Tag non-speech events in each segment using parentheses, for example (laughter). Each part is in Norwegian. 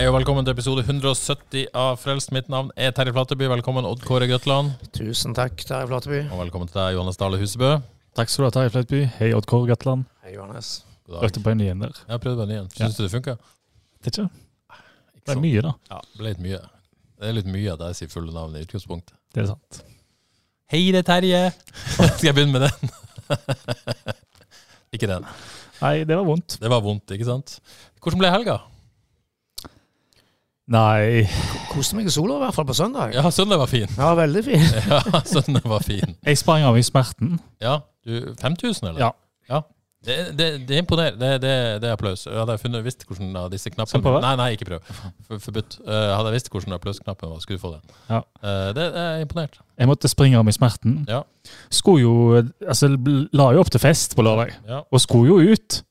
Hei og velkommen til episode 170 av Frelst. Mitt navn er Terje Flateby. Velkommen Odd Kåre Grøtland. Tusen takk, Terje Flateby. Og velkommen til deg, Johannes Dale Husebø. Takk skal du ha, Terje Flateby. Hei, Odd Kåre Grøtland. Hei, Johannes. God dag. Prøvde på en igjen der. Jeg prøvde ny igjen. Syns du det funka? Det er ikke Det er mye, da. Ja, det ble litt mye. Det er litt mye at jeg sier fulle navn i utgangspunktet. Det er sant. Hei, det er Terje! (laughs) Skal jeg begynne med den? (laughs) ikke den. Nei, det var vondt. Det var vondt, ikke sant? Hvordan ble helga? Nei Koste meg i sola, i hvert fall på søndag. Ja, søndag var fin. Ja, veldig fin. (laughs) Ja, søndag var fin. Jeg sprang av i smerten. Ja, du 5000, eller? Ja. ja. Det, det, det imponerer. Det, det, det er applaus. Hadde jeg funnet, visst hvordan av disse knappene prøve? Nei, nei, ikke prøv. For, forbudt. Uh, hadde jeg visst hvordan applausknappen var, skulle du få den. Ja. Uh, det det er imponert. Jeg måtte springe av i smerten. Ja. Skulle jo Altså, la jo opp til fest på lørdag, Ja. og skulle jo ut.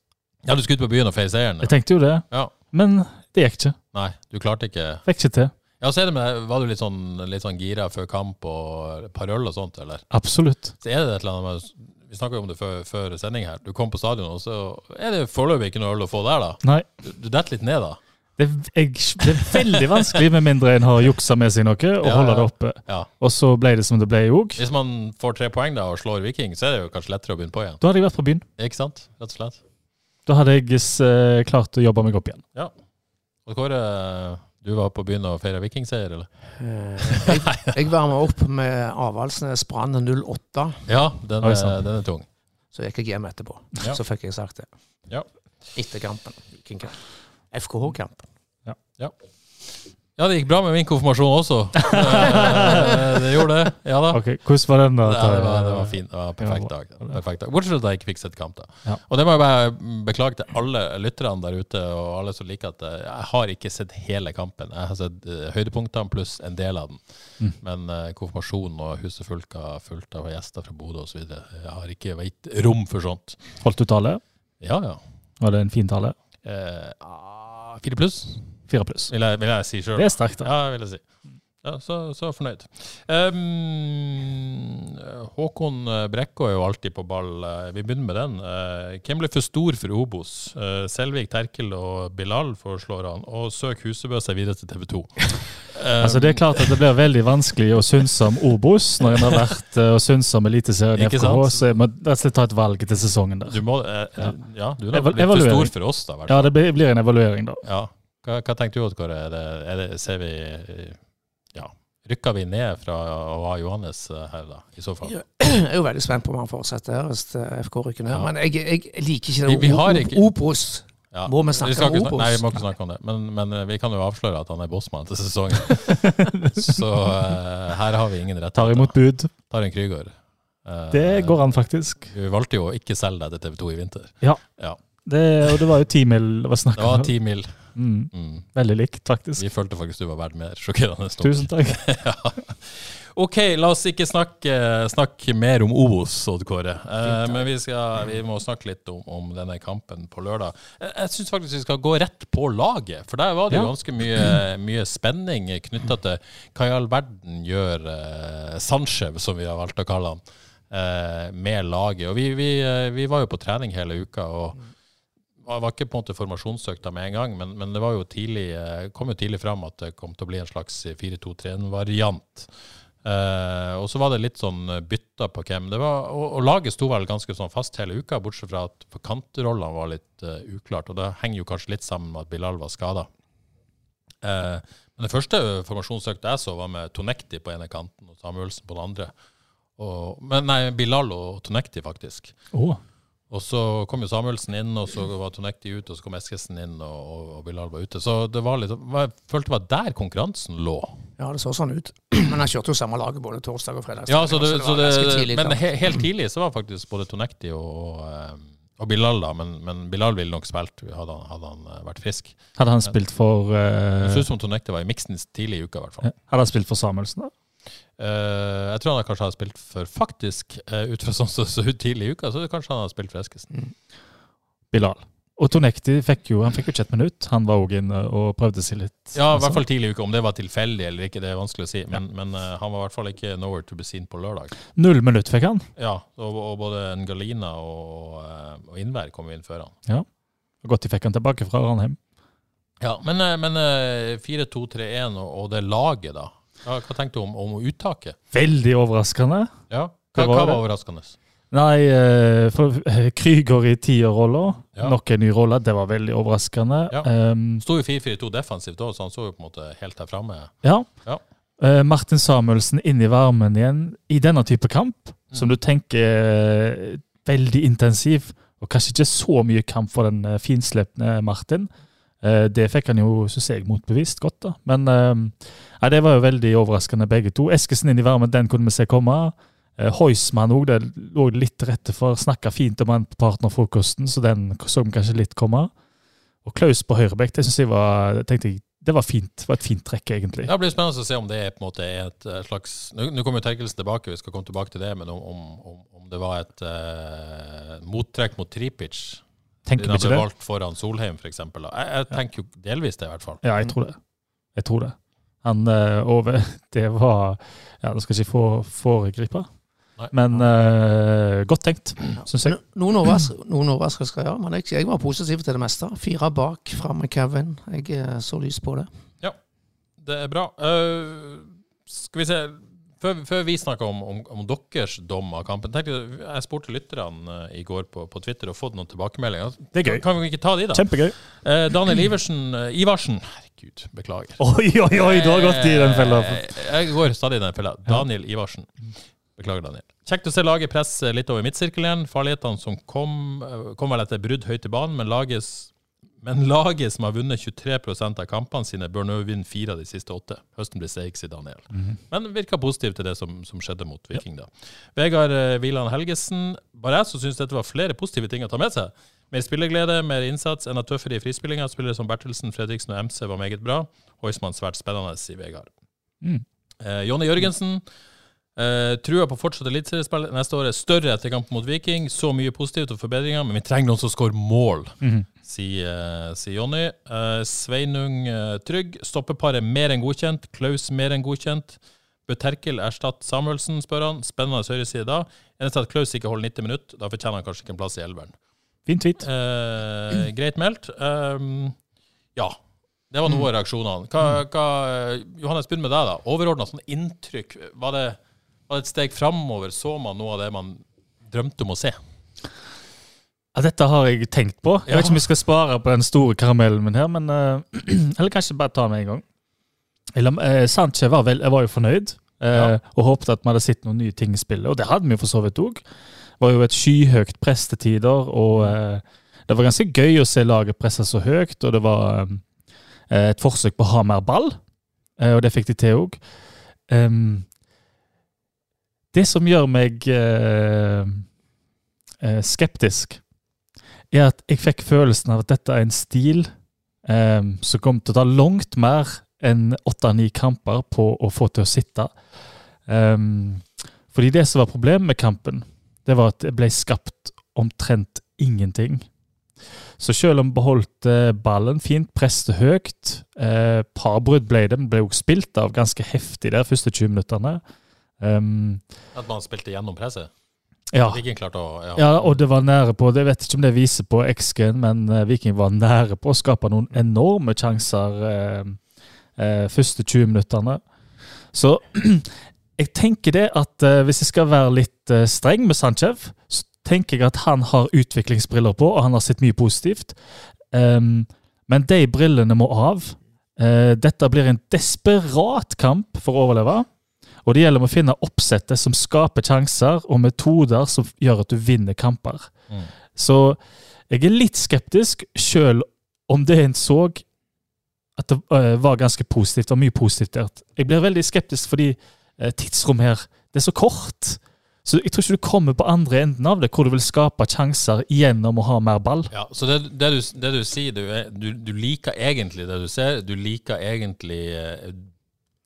ja, du skulle ut på byen og feie seieren? Jeg tenkte jo det, Ja. men det gikk ikke. Nei, du klarte ikke Fikk ikke til. Ja, så er det med Var du litt sånn, litt sånn gira før kamp og et par øl og sånt, eller? Absolutt. Så er det et eller annet med Vi snakka jo om det før, før sending her. Du kom på stadion, og så er det foreløpig ikke noe øl å få der, da. Nei. Du, du detter litt ned, da. Det er, jeg, det er veldig vanskelig, med mindre en har juksa med seg noe, og Ja, holder det oppe. Ja. Og så ble det som det ble òg. Hvis man får tre poeng da og slår Viking, så er det jo kanskje lettere å begynne på igjen. Da hadde jeg vært på byen. Ikke sant? Rett og slett. Da hadde jeg eh, klart å jobbe meg opp igjen. Og Kåre, du var på byen og feira vikingseier, eller? Eh, Jeg, (laughs) jeg varma opp med Avaldsnes Brann 08. Ja, den, er, den er tung. Så gikk jeg hjem etterpå. Ja. Så fikk jeg sagt det. Ja. Etter kampen. Vikingkamp. FKH-kampen. Ja. Ja, det gikk bra med min konfirmasjon også. det, (laughs) det gjorde det. Ja da. Ok, Hvordan var den? da? Ja, det, var, det var fin. Det var perfekt dag. Perfekt dag. Bortsett fra at jeg ikke fikk sett kamp. da. Ja. Og det må jeg bare beklage til alle lytterne der ute, og alle som liker at eh, jeg har ikke sett hele kampen. Jeg har sett eh, høydepunktene pluss en del av den. Mm. Men uh, konfirmasjonen og huset fullt av, fullt av gjester fra Bodø osv. Jeg har ikke veit rom for sånt. Holdt du tale? Ja, ja. Var det en fin tale? Eh, ah, Fire pluss, Fire pluss. vil vil jeg si sjøl. Det er sterkt. Ja, vil jeg si. Ja, så, så fornøyd. Um, Håkon Brekkå er jo alltid på ball. Eh, Vi begynner med den. Eh, Hvem ble for stor for Obos? Eh, Selvik, Terkel og Bilal foreslår han. Og søk Husebø seg videre til TV 2. (laughs) Altså Det er klart at det blir veldig vanskelig å synse om Obos når en har vært og synse om Eliteserien i FKH. sant? Så jeg må rett og slett ta et valg til sesongen der. Du må eh, ja. Ja, du er blitt litt for stor for oss, da. Ja, det blir- blir en evaluering, da. Ja. Hva, hva tenker du? Er er det, ser vi Ja. Rykker vi ned fra å ha Johannes eh, her, da? I så fall? (clears throat) Jeg er jo veldig spent på om han fortsetter her hvis eh, FK rykker ned. Ja. Men jeg, jeg liker ikke det vi vi ikke- Obos. Ja. Må vi snakke vi om Obos? Nei, vi må ikke snakke om det. Men, men eh, vi kan jo avsløre at han er bossmann til sesongen. (laughs) Så uh, her har vi ingen rett. Tar imot bud. Tar en Krygård. Uh, Det går an, faktisk. Vi valgte jo å ikke selge deg til TV 2 i vinter. Det, og det var jo ti mil det var snakk Det var om. ti mil. Mm, Mm. veldig likt, faktisk. Vi følte faktisk du var verdt mer. Sjokkerende. Tusen takk. (laughs) ja. Ok, la oss ikke snakke, snakke mer om Obos, Odd Kåre. Eh, men vi, skal, vi må snakke litt om, om denne kampen på lørdag. Jeg, jeg syns faktisk vi skal gå rett på laget, for der var det jo Ja. ganske mye, mye spenning knytta til hva i all verden gjør uh, Sanchev, som vi har valgt å kalle han, eh, med laget. Og vi, vi, eh, vi var jo på trening hele uka. og det var ikke på en måte formasjonsøkta med en gang, men, men det jo tidlig, eh, kom jo tidlig fram at det kom til å bli en slags 4-2-3-variant. Eh, og så var det litt sånn bytta på hvem det var. Og, og laget sto vel ganske sånn fast hele uka, bortsett fra at kantrollene var litt uh, uklart. Og det henger jo kanskje litt sammen med at Bilal var skada. Eh, men det første formasjonsøkta jeg så, var med Tonekti på ene kanten og Samuelsen på den andre. Og, men nei, Bilal og Tonekti, faktisk. Å, Og så kom jo Samuelsen inn, og så var Tonekti ut, og så kom Eskesen inn, og, og, og Bilal var ute. Så det var litt Jeg følte det var der konkurransen lå. Ja, det så sånn ut. Men han kjørte jo samme laget både torsdag og fredag. Ja, så det, så det, tidlig men he, helt tidlig så var faktisk både Tonekti og, og, eh, og Bilal, da. Men, men Bilal ville nok spilt, hadde han, hadde han eh, vært frisk. Hadde han spilt for Det eh, så ut som Tonekti var i miksen tidlig i uka, i hvert fall. Hadde han spilt for Samuelsen, da? Eh, jeg tror han kanskje har spilt for faktisk, uh, ut fra sånn som så ut tidlig i uka, så kanskje han har spilt for Eskesen. Bilal. Og Tonekti fikk jo, han fikk jo ikke et minutt. Han var òg inne og prøvde seg litt. Ja, i altså. hvert fall tidlig i uka. Om det var tilfeldig eller ikke, det er vanskelig å si. Men, men uh, han var i hvert fall ikke nowhere to be seen på lørdag. Null minutt fikk han. Ja, og, og både Ngalina og, og Innvær kom inn før han. Ja. Godt de fikk han tilbake fra Ranheim. Ja, Men, men eh, 4-2-3-1 og, og det laget, da. Hva, hva tenkte du om, om uttaket? Veldig overraskende. Ja, Hva, var hva var overraskende? Nei, eh, for eh, Krüger i tierrolla. Ja. Nok en ny rolle. Det var veldig overraskende. Ja. Um, Sto jo 4-4-2 defensivt òg, så han så jo på en måte helt her framme. ja. Ja. Uh, Martin Samuelsen inn i varmen igjen i denne type kamp, som du tenker uh, veldig intensiv, og kanskje ikke så mye kamp for den uh, finslepne Martin. Eh, det fikk han jo, synes jeg, motbevist godt, da. Men ja, det var jo veldig overraskende, begge to. Eskesen inn i varmen, den kunne vi se komme. Eh, Heusmann òg, det lå litt til rette for. Snakka fint om han på partnerfrokosten, så den så vi kanskje litt komme. Og Klaus på høyrebekk, det synes jeg var, tenkte jeg, det var fint. Det var et fint trekk, egentlig. Det blir spennende å se om det er på en måte et eh, slags Nå kommer jo Terkelsen tilbake, vi skal komme tilbake til det, men om, om, om det var et uh, mottrekk mot Tripic Tenker vi ikke ble det? valgt foran Solheim, f.eks. Jeg, jeg tenker jo delvis det, i hvert fall. Ja, jeg tror det. Jeg tror det. Han eh, over (laughs) Det var Ja, nå skal jeg ikke få foregripe, men uh, godt tenkt, syns jeg. No- Noen, noen overraskelser, ja. Men jeg, jeg var positiv til det meste. Fire bak, fram med Kevin. Jeg eh, så lys på det. Ja, Det er bra. Uh, skal vi se Før, før vi snakker om, om, om deres dom av kampen tenkte Jeg spurte lytterne eh, i går på, på Twitter og fått noen tilbakemeldinger. Det er gøy. Kan vi ikke ta de, da? Kjempegøy. Eh, Daniel Iversen, eh, Ivarsen Herregud, beklager. (laughs) Oi, oi, oi, du har gått i den fella. Eh, Jeg går stadig i den fella. Daniel Ivarsen. Beklager, Daniel. Kjekt å se laget presse litt over midtsirkelen. Farlighetene som kom, kom vel etter brudd høyt i banen, men lages men laget som har vunnet 23% av kampene sine, bør nå vinne fire av de siste åtte. Høsten blir seig, sier Daniel. Men virka positiv til det som, som skjedde mot Viking, da. Vegard eh, Wieland Helgesen. Bare jeg som syns dette var flere positive ting å ta med seg. Mer spillerglede, mer innsats, enda tøffere i frispillinga. Spillere som Bertelsen, Fredriksen og MC var meget bra. Hoismann svært spennende, sier Vegard. Mm. Eh, Jonny Jørgensen. Eh, trua på fortsatt eliteseriespill neste år er større etter kampen mot Viking. Så mye positivt og forbedringer, men vi trenger noen som skårer mål, Mhm. sier uh, si Jonny. Uh, Sveinung uh, Trygg. Stoppeparet mer enn godkjent. Klaus mer enn godkjent. Bør Terkel erstatte Samuelsen, spør han. Spennende høyreside da. Eneste at Klaus ikke holder 90 minutter. Da fortjener han kanskje ikke en plass i elveren. Fin tweet. Eh, greit meldt. Um, ja. Det var noe av reaksjonene. Hva, hva, Johannes, begynn med deg. da. Overordna sånn inntrykk. Var det, var det et steg framover? Så man noe av det man drømte om å se? Ja, dette har jeg tenkt på. Jeg vet ikke om vi skal spare på den store karamellen min her, men uh, (clears throat) Eller kanskje bare ta med en gang. Eller, uh, Sanchez var, vel, jeg var jo fornøyd, uh, Ja. og håpet at vi hadde sett noen nye ting i spillet. Og det hadde vi jo for så vidt òg. Det var jo et skyhøyt press til tider, og uh, det var ganske gøy å se laget presse så høyt. Og det var eh, et forsøk på å ha mer ball, og det fikk de til òg. Det som gjør meg eh, eh, skeptisk, er at jeg fikk følelsen av at dette er en stil eh, som kommer til å ta langt mer enn åtte-ni kamper på å få til å sitte. Um, fordi det som var problemet med kampen, det var at det ble skapt omtrent ingenting. Så selv om beholdt eh, ballen fint, presset høyt, eh, Parbrudd ble det, men ble også spilt av ganske heftig de første 20 minuttene. Um, At man spilte gjennom presset? ja. Viking klarte å ja. Ja, og det var nære på Jeg vet ikke om det viser på X-gen, men eh, Viking var nære på å skape noen enorme sjanser eh, eh, første 20 minuttene. Så (clears throat) jeg tenker det at eh, hvis jeg skal være litt eh, streng med Sanchev, så tenker jeg at han har utviklingsbriller på, og han har sett mye positivt. Um, men de brillene må av. Uh, dette blir en desperat kamp for å overleve. Og det gjelder om å finne oppsettet som skaper sjanser, og metoder som gjør at du vinner kamper. Mm. Så jeg er litt skeptisk, sjøl om det en så at det øh, var ganske positivt, og mye positivt der. Jeg blir veldig skeptisk fordi eh, tidsrom her, det er så kort. Så jeg tror ikke du kommer på andre enden av det, hvor du vil skape sjanser gjennom å ha mer ball. Ja, så det, det, du, det du sier, du, er, du, du liker egentlig det du ser. Du liker egentlig eh,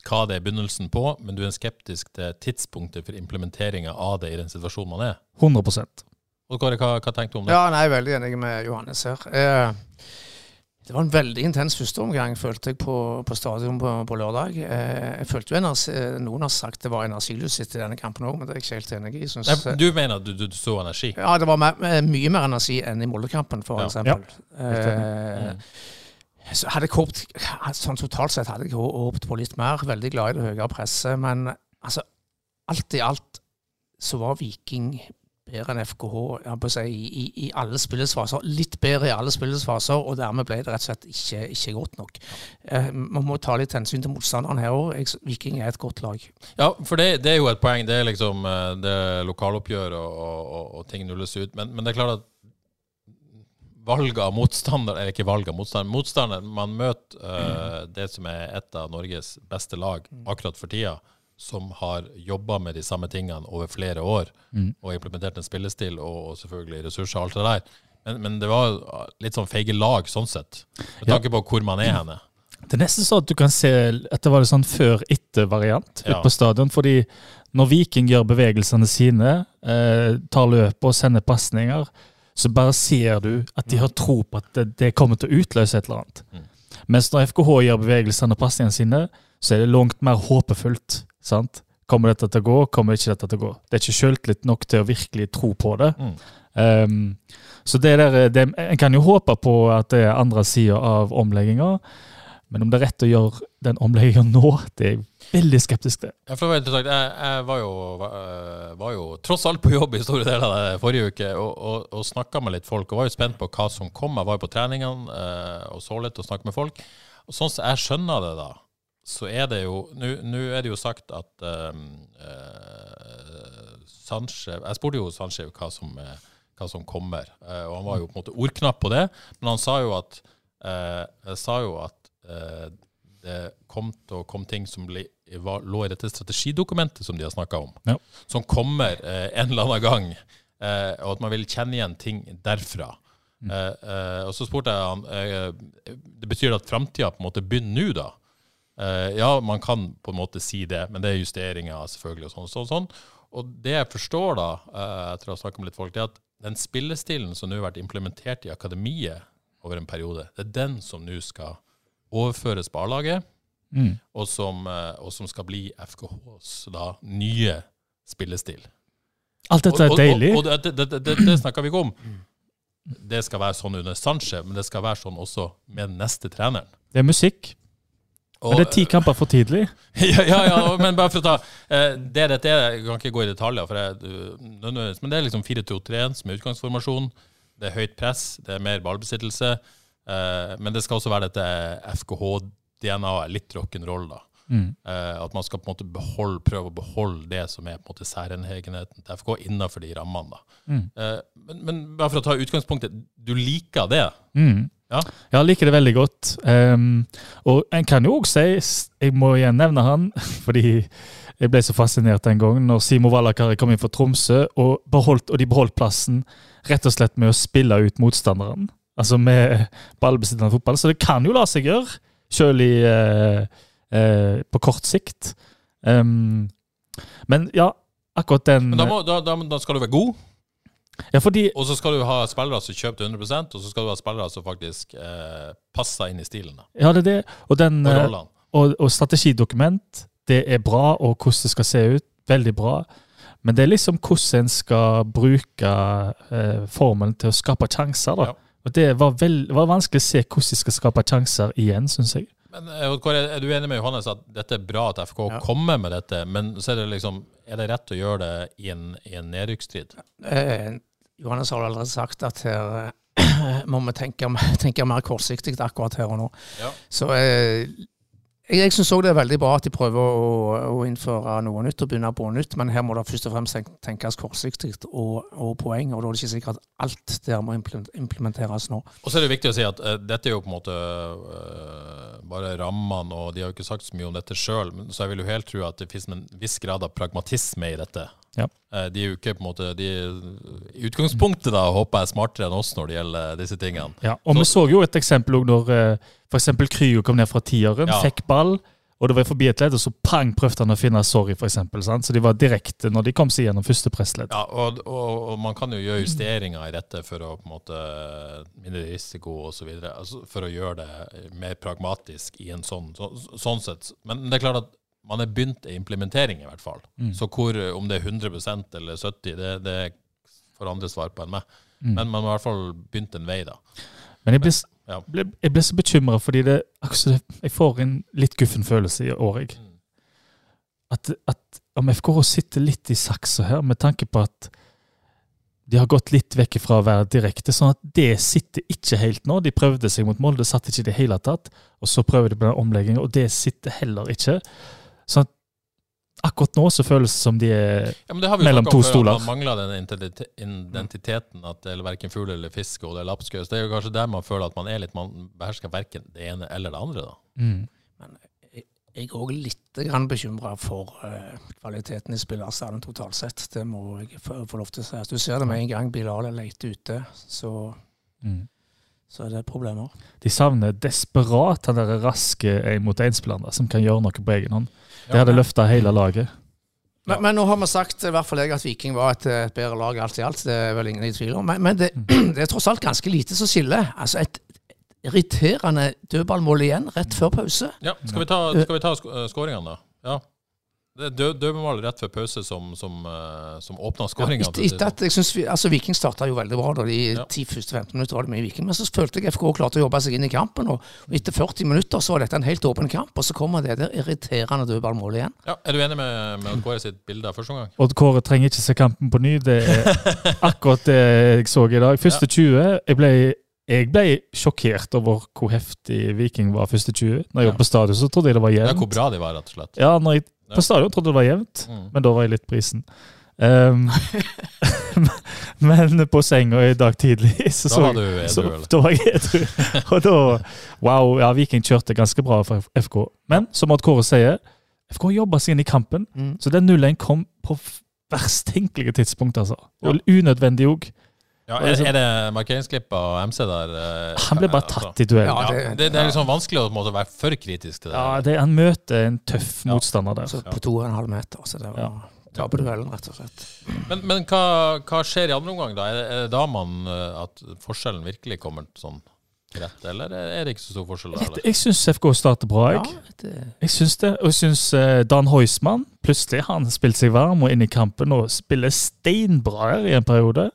hva det er begynnelsen på, men du er skeptisk til tidspunktet for implementeringa av det i den situasjonen man er. 100% Og Kåre, hva, hva tenkte du om det? Ja, nei, jeg er veldig enig med Johannes her. Eh, det var en veldig intens første omgang, følte jeg, på, på stadion på, på lørdag. Eh, jeg følte jo energi, Noen har sagt det var energilyst i denne kampen òg, men det er jeg ikke helt enig i. Synes, Nei, du mener at du, du, du så energi? ja, det var mer, mye mer energi enn i Molde-kampen, for Ja. eksempel. Ja. Eh, så hadde jeg håpet, sånn totalt sett hadde jeg hå- håpet på litt mer. Veldig glad i det høyere presset. Men altså, alt i alt så var Viking bedre enn FKH si, i, i, alle spillets faser. Litt bedre i alle spillets faser, og dermed ble det rett og slett ikke, ikke godt nok. Eh, man må ta litt hensyn til motstanderen her òg. Viking er et godt lag. Ja, for det, det er jo et poeng. Det er liksom eh, det lokaloppgjør og, og, og ting nulles ut. Men, men det er klart at valg av motstander Eller ikke valg av motstander. Motstander Man møter uh, det som er et av Norges beste lag akkurat for tida, som har jobba med de samme tingene over flere år Mm. og implementert en spillestil og, og selvfølgelig ressurser og alt det der. Men, men det var litt sånn feige lag sånn sett, med Ja. tanke på hvor man er henne. Det er nesten sånn at du kan se at det var en sånn før-etter-variant Ja. ute på stadion. fordi når Viking gjør bevegelsene sine, eh, tar løpet og sender pasninger, så bare ser du at de har tro på at det, det kommer til å utløse et eller annet. Mm. Mens når FKH gjør bevegelsene og pasningene sine, så er det langt mer håpefullt. sant? Kommer dette til å gå? Kommer ikke dette til å gå? Det er ikke sjøltillit nok til å virkelig tro på det. Mm. Um, så det der, det, En kan jo håpe på at det er andre sider av omlegginga, men om det er rett å gjøre den omlegginga nå, det er veldig skeptisk til. Jeg. Jeg, jeg var, jo, var, var jo tross alt på jobb i store deler av det forrige uke og, og, og snakka med litt folk. og Var jo spent på hva som kom. Jeg var jo på treningene eh, og så litt og snakka med folk. Og Sånn som jeg skjønner det, da, så er det jo Nå er det jo sagt at um, uh, Sanchez Jeg spurte jo Sanchez hva som, eh, hva som kommer, uh, og han var jo på en måte ordknapp på det. Men han sa jo at, uh, sa jo at eh, det kom til å komme ting som ble, var, lå i dette strategidokumentet som de har snakka om, Ja. som kommer eh, en eller annen gang, eh, og at man vil kjenne igjen ting derfra. Eh, eh, og så spurte jeg han Det betyr at framtida begynner nå, da? Eh, ja, man kan på en måte si det, men det er justeringer selvfølgelig. Og sånn, sånn, sånn. Og det jeg forstår, da, etter å ha snakket med litt folk, det er at den spillestilen som nå har vært implementert i akademiet over en periode, det er den som nå skal overføres på A-laget, Mm. og, som, eh, og som skal bli FKHs da, nye spillestil. Alt dette er Og- og- deilig. Og, og det, det, det, det, snakker vi ikke om. Det skal være sånn under Sanchez, men det skal være sånn også med neste treneren. Det er musikk. Men det er ti kamper for tidlig. (laughs) ja, ja, ja, men bare for å ta eh, Det dette er, jeg kan ikke gå i detaljer, for jeg, men det er liksom 4-2-3-1 som er utgangsformasjon. Det er høyt press, det er mer ballbesittelse. Eh, men det skal også være dette FKH-DNA-et, litt rock'n'roll, da. Mm. Eh, at man skal på en måte beholde, prøve å beholde det som er på en måte særenhegenheten til FK innenfor de rammene. da. Mm. Eh, men, men bare for å ta utgangspunktet, du liker det? Mm. Ja. Jeg liker det veldig godt. Um, og en kan jo òg si, jeg må igjen nevne han, (laughs) fordi jeg ble så fascinert den gangen når Simo Vallakari kom inn for Tromsø, og, beholdt, og de beholdt plassen rett og slett med å spille ut motstanderen. Altså med ballbesittende fotball. Så det kan jo la seg gjøre, sjøl i eh, eh, på kort sikt. Um, men ja, akkurat den Men da, må, da, da, da skal du være god, Ja, fordi og så skal du ha spillere som kjøper 100% og så skal du ha spillere som faktisk eh, passer inn i stilen Ja, det er det. Og, den, og eh, og, og strategidokument, det er bra, og hvordan det skal se ut, veldig bra. Men det er liksom hvordan en skal bruke eh, formelen til å skape sjanser. da. Ja. Og Det var, vel, var vanskelig å se hvordan de skal skape sjanser igjen, syns jeg. Men eh, Kåre, er du enig med Johannes at dette er bra at FK Ja. kommer med dette, men så er det liksom, er det rett å gjøre det i en, i en nedrykksstrid? Eh, Johannes har allerede sagt at her eh, (clears throat) må vi tenke, tenke mer kortsiktig akkurat her og nå. Ja. Så eh, jeg, jeg syns òg det er veldig bra at de prøver å, å innføre noe nytt og begynne på nytt, men her må det først og fremst tenkes kortsiktig og, og poeng. Og da er det ikke sikkert at alt der må implementeres nå. Og så er det viktig å si at uh, dette er jo på en måte uh, bare rammene, og de har jo ikke sagt så mye om dette sjøl, så jeg vil jo helt tro at det finnes en viss grad av pragmatisme i dette. Ja. Eh, de er jo ikke på en måte de, I utgangspunktet da håper jeg er smartere enn oss når det gjelder disse tingene. Ja, og vi så jo et eksempel også når f.eks. for eksempel Kryo kom ned fra tieren, Ja. fikk ball, og det var forbi et ledd, og så pang prøvde han å finne sorry, for. Sant? Så de var direkte når de kom seg gjennom første pressledd. Ja, og, og, og man kan jo gjøre justeringer i dette for å på en måte mindre risiko osv. Altså for å gjøre det mer pragmatisk i en sånn, så, sånn sett. Men det er klart at man er begynt en implementering, i hvert fall. Så hvor, om det er 100% eller 70 det, det får andre svar på enn meg. Men man har i hvert fall begynt en vei, da. Men jeg ble, Ja. ble, jeg ble så bekymra, fordi det, altså, jeg får en litt guffen følelse i år, jeg. Mm. At, at om FKH sitter litt i saksa her, med tanke på at de har gått litt vekk fra å være direkte, sånn at det sitter ikke helt nå. De prøvde seg mot Molde, satt ikke i det hele tatt. Og så prøver de på den omleggingen, og det sitter heller ikke. At akkurat nå så føles det som de er Ja, men det har vi Mellom to stoler. Man mangler den identiteten at det er verken fugl eller fisk og det er lapskaus. Det er jo kanskje der man føler at man er litt Man behersker verken det ene eller det andre, da. mm, Jeg er òg litt bekymra for eh, kvaliteten i spillerstanden totalt sett. Det må jeg få få lov til å si. Du ser det med en gang Bilal er leit ute, så, mm. så er det problemer. De savner desperat den der raske én-mot-én-spilleren som kan gjøre noe på egen hånd. Det hadde løfta hele laget. Men, men nå har vi sagt, i hvert fall jeg, at Viking var et, et bedre lag alt i alt. Det er vel ingen i tvil om. Men, men det, (clears throat) det er tross alt ganske lite som skiller. Altså et irriterende dødballmål igjen rett før pause. Ja, skal vi ta, skal vi ta sk eh, skåringene, da? Ja. Det er dø rett før pause som, som, eh, som åpna skåringa. Jeg synes altså Viking starta jo veldig bra. da De Ja. 10 første 15 minutter var det mye Viking. Men så følte jeg FK klarte å jobbe seg inn i kampen. Og etter 40 minutter så var dette en helt åpen kamp, og så kommer det der irriterende dødballmålet igjen. Ja, er du enig med, med Odd Kåre sitt bilde av første omgang? Odd Kåre trenger ikke se kampen på ny. Det er (laughs) akkurat det jeg så i dag. Første 20 Jeg ble, jeg ble sjokkert over hvor heftig Viking var første 20. Når jeg Ja. var på stadion, så trodde jeg det var Ja, hvor bra de var, rett og slett. Ja, når jeg Ja. På stadion trodde jeg det var jevnt, Mm. men da var jeg litt prisen. Um, (laughs) men på senga i dag tidlig (laughs) så Da var jeg du så. Da var jeg edru. (laughs) Og da Wow, ja, Viking kjørte ganske bra for FK. Men som Odd Kåre sier, FK jobba seg inn i kampen. Mm. Så den 0-1 kom på verst tenkelige tidspunkt, altså. Og unødvendig òg. Ja, er, er det markeringsklipp av MC der? eh, Han ble bare altså? tatt i duell. Ja, Ja, det- det, det er liksom vanskelig å måte, være for kritisk til det. Ja, det, han møter en tøff Ja. motstander der. Så på to og en halv meter. Så det var Ja. duellen, rett og slett. Men, men hva, hva skjer i andre omgang, da? Er det, er det da man eh, at forskjellen virkelig kommer sånn rett, eller er det ikke så stor forskjell? da, Jeg, syns FK starter bra, jeg. Ja, det, Jeg syns det. Og jeg syns eh, Dan Heusmann plutselig har han spilt seg varm og inn i kampen og spiller steinbra her i en periode.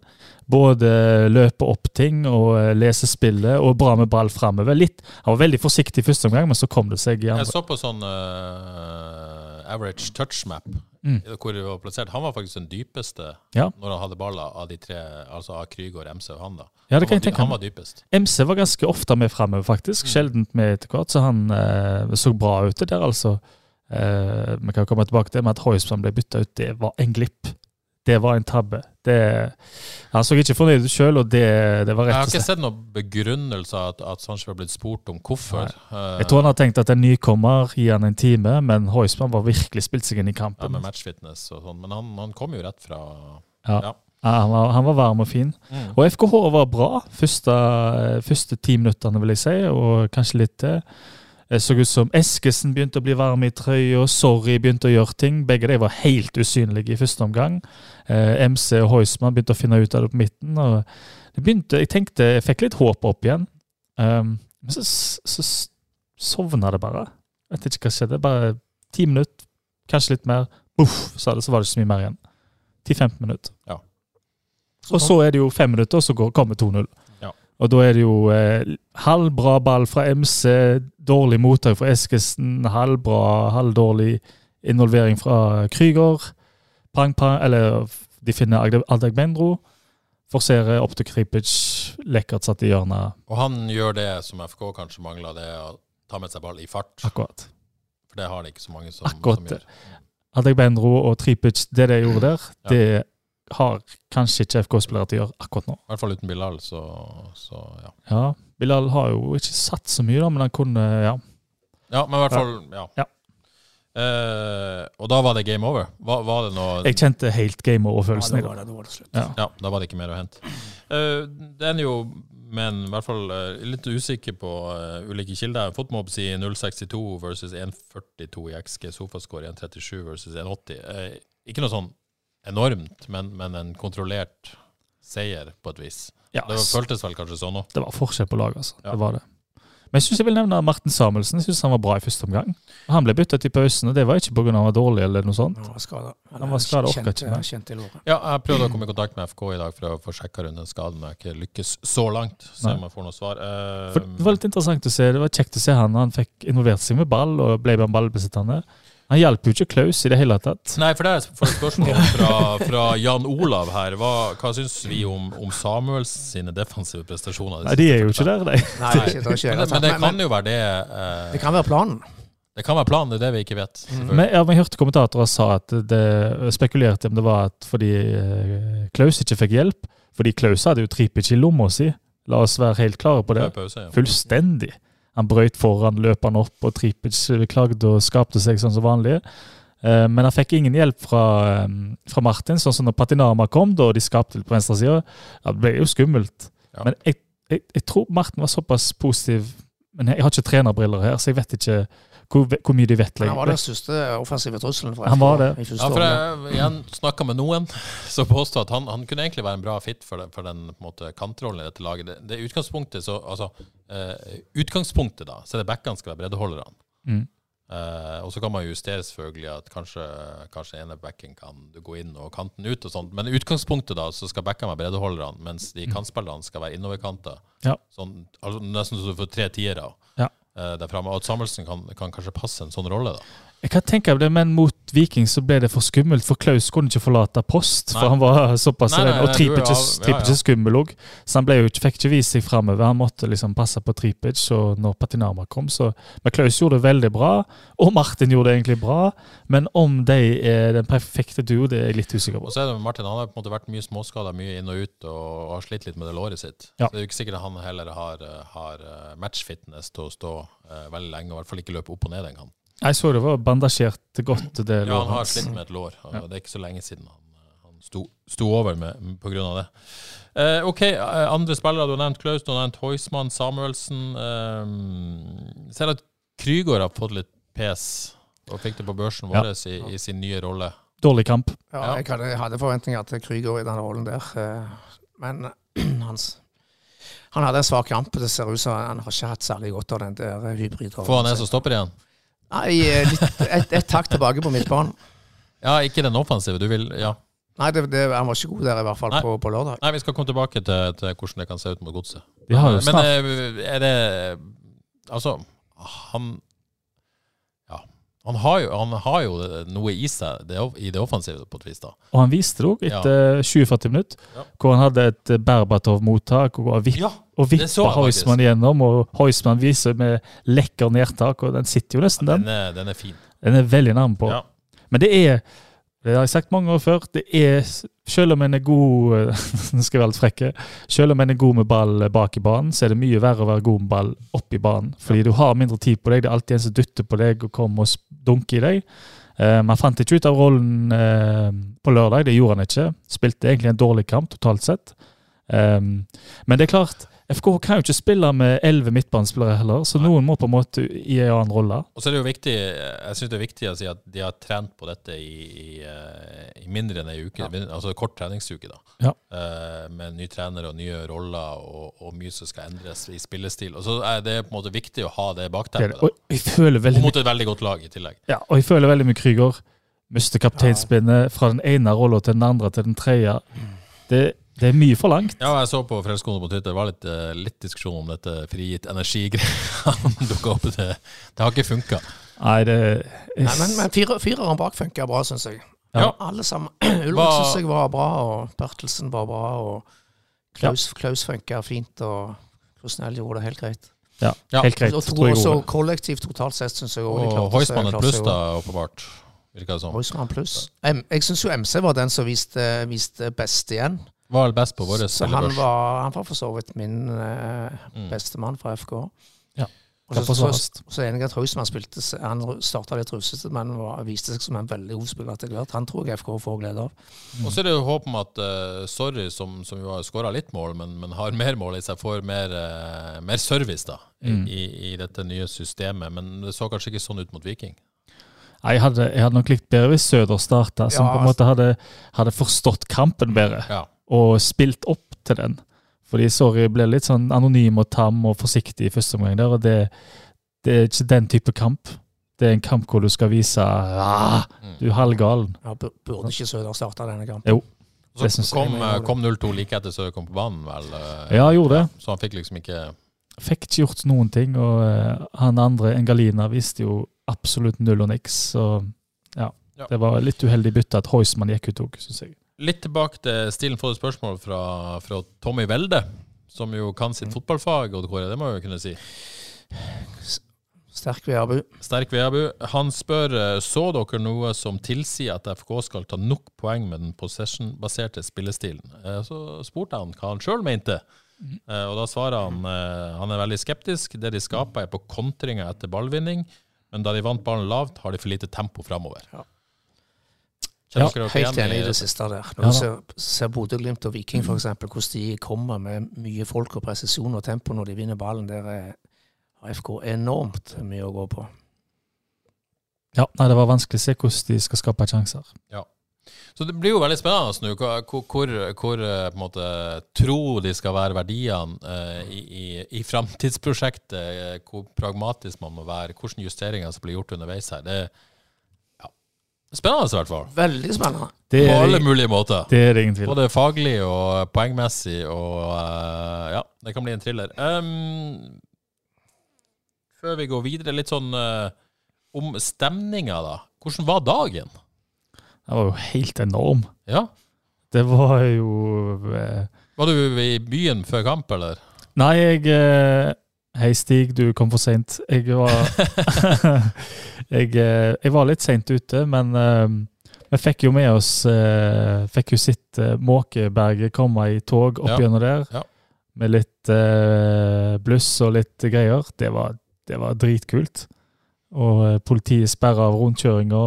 Både løpe opp ting og eh, lese spillet, og bra med ball framover. Han var veldig forsiktig i første omgang, men så kom det seg i Jeg så på sånn uh, average touch map, Mm. hvor det var plassert. Han var faktisk den dypeste Ja. når han hadde baller av de tre, altså av Krygård, MC og han. da. Ja, det kan jeg tenke han var dypest. MC var ganske ofte med framover, faktisk. Mm. Sjeldent med etter hvert, så han uh, så bra ut der, altså. Vi vi kan komme tilbake til det med at Hoisman ble bytta ut. Det var en glipp. Det var en tabbe. Det, han så ikke fornøyd ut sjøl, og det, det var Jeg har ikke sett noen begrunnelse at, at Sanchez var blitt spurt om hvorfor. Nei. Jeg tror han har tenkt at en nykommer gir han en time, men Heusmann var virkelig spilt seg inn i kampen. ja, med matchfitness og sånn, men han, han kom jo rett fra Ja. ja. Ja, han, var, han var varm og fin. Mm. Og FKH var bra første, første ti minuttene, vil jeg si, og kanskje litt til. Det så ut som Eskesen begynte å bli varm i trøya, Sorry begynte å gjøre ting. Begge de var helt usynlige i første omgang. Eh, MC og Heusmann begynte å finne ut av det på midten. og det begynte, Jeg tenkte, jeg fikk litt håp opp igjen. Um, men så, så sovna det bare. Jeg vet ikke hva skjedde. Bare ti minutter, kanskje litt mer. Uff, sa det, så var det ikke så mye mer igjen. 10-15 minutter. Ja. Og så er det jo fem minutter, og så går, kommer 2-0. Og da er det jo eh, halvbra ball fra MC, dårlig mottak fra Eskesen, halvbra, halvdårlig involvering fra Krüger. Pang, pang, eller de finner Adegbenro. Forserer opp til Kripic, lekkert satt i hjørnet. Og han gjør det som FK kanskje mangler, det er å ta med seg ball i fart. Akkurat. For det har det ikke så mange som, Akkurat som gjør. Adegbenro og Tripic, det de gjorde der, Ja. det har kanskje ikke FK-spillere til å gjøre akkurat nå. I hvert fall uten Bilal, så, så ja. Ja, Bilal har jo ikke satt så mye, da, men han kunne Ja. Ja, men i hvert fall, ja. Ja. Eh, og da var det game over? Var, var det noe Jeg kjente helt game Ja, over-følelsen. da var det, da var det slutt. Ja. Ja, da var det ikke mer å hente. Eh, det ender jo men i hvert fall eh, litt usikker på uh, ulike kilder. Fotmob sier 0,62 versus 1,42 i XG. Sofascore 1,37 versus 1,80. Uh, ikke noe sånn enormt, men, men en kontrollert seier på et vis. Ja, Det føltes vel kanskje sånn òg. det var forskjell på lag, altså. Ja. Det var det. Men jeg syns jeg vil nevne Martin Samuelsen. Jeg synes Han var bra i første omgang. Han ble byttet i pausen, og det var ikke pga. han var dårlig eller noe sånt. Han var skada. Han var ikke mer. Kjent i låret. Ja, jeg prøvde å komme i kontakt med FK i dag for å få sjekka rundt den skaden, men jeg har ikke lykkes så langt. så jeg får noe svar. Uh, For det var litt interessant å se. Det var kjekt å se han. Han fikk involvert seg med ball og ble ballbesittende. Han hjalp jo ikke Klaus i det hele tatt. Nei, for det er for et spørsmål fra, fra Jan Olav her. Hva, hva syns vi om, om Samuels sine defensive prestasjoner? Nei, de er jo ikke der, de. Nei, ikke, det, ikke Men, det- men det kan jo være det eh, det kan være planen. Det kan være planen, det er det vi ikke vet. selvfølgelig. Men, ja, jeg hørte kommentatorer sa at det spekulerte om det var at fordi eh, Klaus ikke fikk hjelp. Fordi Klaus hadde jo Tripic i lomma si. La oss være helt klare på det. Pause, ja. Fullstendig. Han brøyt foran, løp han opp, og Tripic klagde og skapte seg sånn som vanlig. Eh, Men han fikk ingen hjelp fra, eh, fra Martin, sånn som når Patinama kom, da og de skapte på venstre side. Ja, det ble jo skummelt. Ja. Men jeg, jeg, jeg tror Martin var såpass positiv. Men jeg har ikke trenerbriller her, så jeg vet ikke hvor, hvor mye de vet. Men han var den største offensive trusselen for Han var det. Ja, for jeg, jeg snakka med noen som påstod at han, han kunne egentlig være en bra fit for, den- for den måte, kantrollen i dette laget. Det, det utgangspunktet så, altså, uh, utgangspunktet da, så er det backene skal være breddeholderne. Mm. Uh, og så kan man justere selvfølgelig at kanskje, kanskje ene backen kan gå inn og kanten ut og sånt. Men i utgangspunktet da, så skal backene være breddeholderne, mens de kantspillerne skal være innoverkanter. Ja. Sånn, altså, nesten så du får tre tiere Ja. Eh, der framme. Og at Samuelsen kan, kan kanskje passe en sånn rolle, da. Jeg kan tenke det, men mot Viking så ble det for skummelt, for Klaus kunne ikke forlate post. Nei. For han var såpass Nei, nei. Og Tripic er ja, ja. skummel òg, så han ikke, fikk ikke vist seg framover. Han måtte liksom passe på Tripic og når Patinama kom. Så, men Klaus gjorde det veldig bra, og Martin gjorde det egentlig bra. Men om de er den perfekte duo, det er jeg litt usikker Og på. så er det Martin, han har på en måte vært mye småskada, mye inn og ut, og har slitt litt med det låret sitt. Ja. Så det er jo ikke sikkert han heller har, eh, har eh, matchfitness til å stå uh, veldig lenge, og i hvert fall ikke løpe opp og ned engang. Jeg så det var bandasjert godt, det Ja, han har hans. slitt med et lår, Ja. det er ikke så lenge siden han, han sto, sto over med, av det. Eh, ok, eh, andre spillere. Du har nevnt Klaus, du har nevnt Heusmann, Samuelsen. Eh, ser at Krygård har fått litt pes, og fikk det på børsen Ja. vår i, i sin nye rolle. Dårlig kamp. Ja, Ja. jeg hadde, hadde forventninger til Krygård i den rollen der. eh, Men (clears throat) hans, han hadde en svak kamp. Det ser ut som han har ikke hatt særlig godt av den der hybridrollen. For han ned som stopper igjen. Nei, eh, litt, et, et takk tilbake på midtbanen. Ja, ikke den offensive. Du vil Ja. Nei, det, det, han var ikke god der, i hvert fall Nei. på, på lørdag. Nei, vi skal komme tilbake til, til hvordan det kan se ut mot godset. Men eh, er det Altså, han. Han har jo, han har jo noe i seg det, i det offensive, på et vis. da. Og han viste det òg etter 20-40 minutter, Ja. hvor han hadde et Berbatov-mottak. og vipp Ja, Og vippa. Heusmann gjennom, og Heusmann viser med lekker nedtak, og den sitter jo nesten, den. den er, den er fin. Den er veldig nærme på. Ja. Men det er, det har jeg sagt mange år før, det er, selv om en er god (laughs) Nå skal jeg være litt frekke. Selv om en er god med ball bak i banen, så er det mye verre å være god med ball opp i banen. Fordi du har mindre tid på deg, det er alltid en som dytter på deg og kommer og dunker i deg. Eh, man fant ikke ut av rollen eh, på lørdag, det gjorde han ikke. Spilte egentlig en dårlig kamp totalt sett. Um, men det er klart, FK kan jo ikke spille med elleve midtbanespillere heller, så noen må på en måte i en annen rolle. Og så er det jo viktig Jeg synes det er viktig å si at de har trent på dette i, i, eh, i mindre enn ei uke. Altså kort treningsuke, da. Ja. Eh, med ny trener og nye roller og, og mye som skal endres i spillestil. Og så er det på en måte viktig å ha det er bakteppet. Og Og mot et veldig godt lag i tillegg. Ja, og jeg føler veldig mye Krüger. Mister kapteinspinnet fra den ene rolla til den andre til den tredje. Det, det er mye for langt. Ja, jeg så på Frelseskontoret på Twitter, det var litt, eh, litt diskusjon om dette frigitt energi-greia. (laughs) Det, det har ikke funka. Nei, det Nei, men men fire- fireren bak funka bra, syns jeg. Ja. Alle sammen. (clears throat) Ulrik syns jeg var bra, og Bertelsen var bra, og Klaus, Klaus funka fint, og Krusnell gjorde det helt greit. Ja, Ja, helt greit. Og to, tror jeg også kollektivt totalt sett syns jeg de Og klarte Heusmann et pluss, da, åpenbart. Virker det som. Heusmann pluss. Jeg syns jo MC var den som viste, viste best igjen. Var vel best på vår Så han var, han var for så vidt min eh, bestemann beste mann fra FK. Ja, Og så, så, så enig i at Hausmann spilte Han starta litt rusete, men var, viste seg som en veldig god spiller etter hvert. Han tror jeg FK får glede av. Og så er det jo håp om at uh, Sorry, som, som jo har skåra litt mål, men, men har mer mål i seg, får mer, uh, mer service da, i, Mm. i, i dette nye systemet. Men det så kanskje ikke sånn ut mot Viking. Nei, Jeg hadde, jeg hadde nok likt bedre hvis Søder starta, som Ja, på en måte hadde, hadde forstått kampen bedre. Ja. Og spilt opp til den. Fordi Sorry ble litt sånn anonym og tam og forsiktig i første omgang der, og det, det er ikke den type kamp. Det er en kamp hvor du skal vise ah, Mm. du er halvgalen. Ja, burde ikke Søder starta denne kampen? Jo, Så kom, eh, det. kom 0-2 like etter Søder kom på banen, vel. eh, Ja, gjorde det. Så han fikk liksom ikke Fikk ikke gjort noen ting, og eh, han andre, Engalina, viste jo absolutt null og niks. Så ja, Ja. det var litt uheldig bytte at Heusmann gikk ut òg, syns jeg. Litt tilbake til stilen får du spørsmål fra, fra Tommy Welde, som jo kan Mm. sitt fotballfag, Odd Kåre, det må jeg jo kunne si. Sterk Veabu. Sterk Veabu. Han spør eh, så dere noe som tilsier at FK skal ta nok poeng med den possession-baserte spillestilen. Eh, Så spurte han hva han sjøl mente, Mm. og da svarer han eh, han er veldig skeptisk. Det de skaper, er på kontringer etter ballvinning, men da de vant ballen lavt, har de for lite tempo framover. Ja. Dere Helt enig i det siste der. Ja du ser, ser Bodø-Glimt og Viking f.eks., hvordan de kommer med mye folk og presisjon og tempo når de vinner ballen, der er- FK enormt mye å gå på. Ja, nei, Det var vanskelig å se hvordan de skal skape sjanser. Så det blir jo veldig spennende nå, hvor, hvor, hvor eh, på en måte, tro de skal være verdiene eh, i, i, i framtidsprosjektet, eh, hvor pragmatisk man må være, hvilke justeringer som blir gjort underveis her. Det er ja, spennende i hvert fall. Veldig spennende. Det På alle mulige måter. det er ingen tvil. Både faglig og poengmessig, og uh, ja, det kan bli en thriller. Um, før vi går videre, litt sånn uh, om stemninga, da. Hvordan var dagen? Den var jo helt enorm. Ja? Det var jo uh, Var du i byen før kamp, eller? Nei, jeg eh, Hei, Stig, du kom for seint. Jeg var (laughs) (laughs) jeg, eh, jeg var litt seint ute, men eh, vi fikk jo med oss eh, Fikk jo sett Måkeberget komme i tog opp gjennom der. ja. Med litt bluss og litt greier. Det var, det var dritkult. Og politiet sperra av rundkjøringa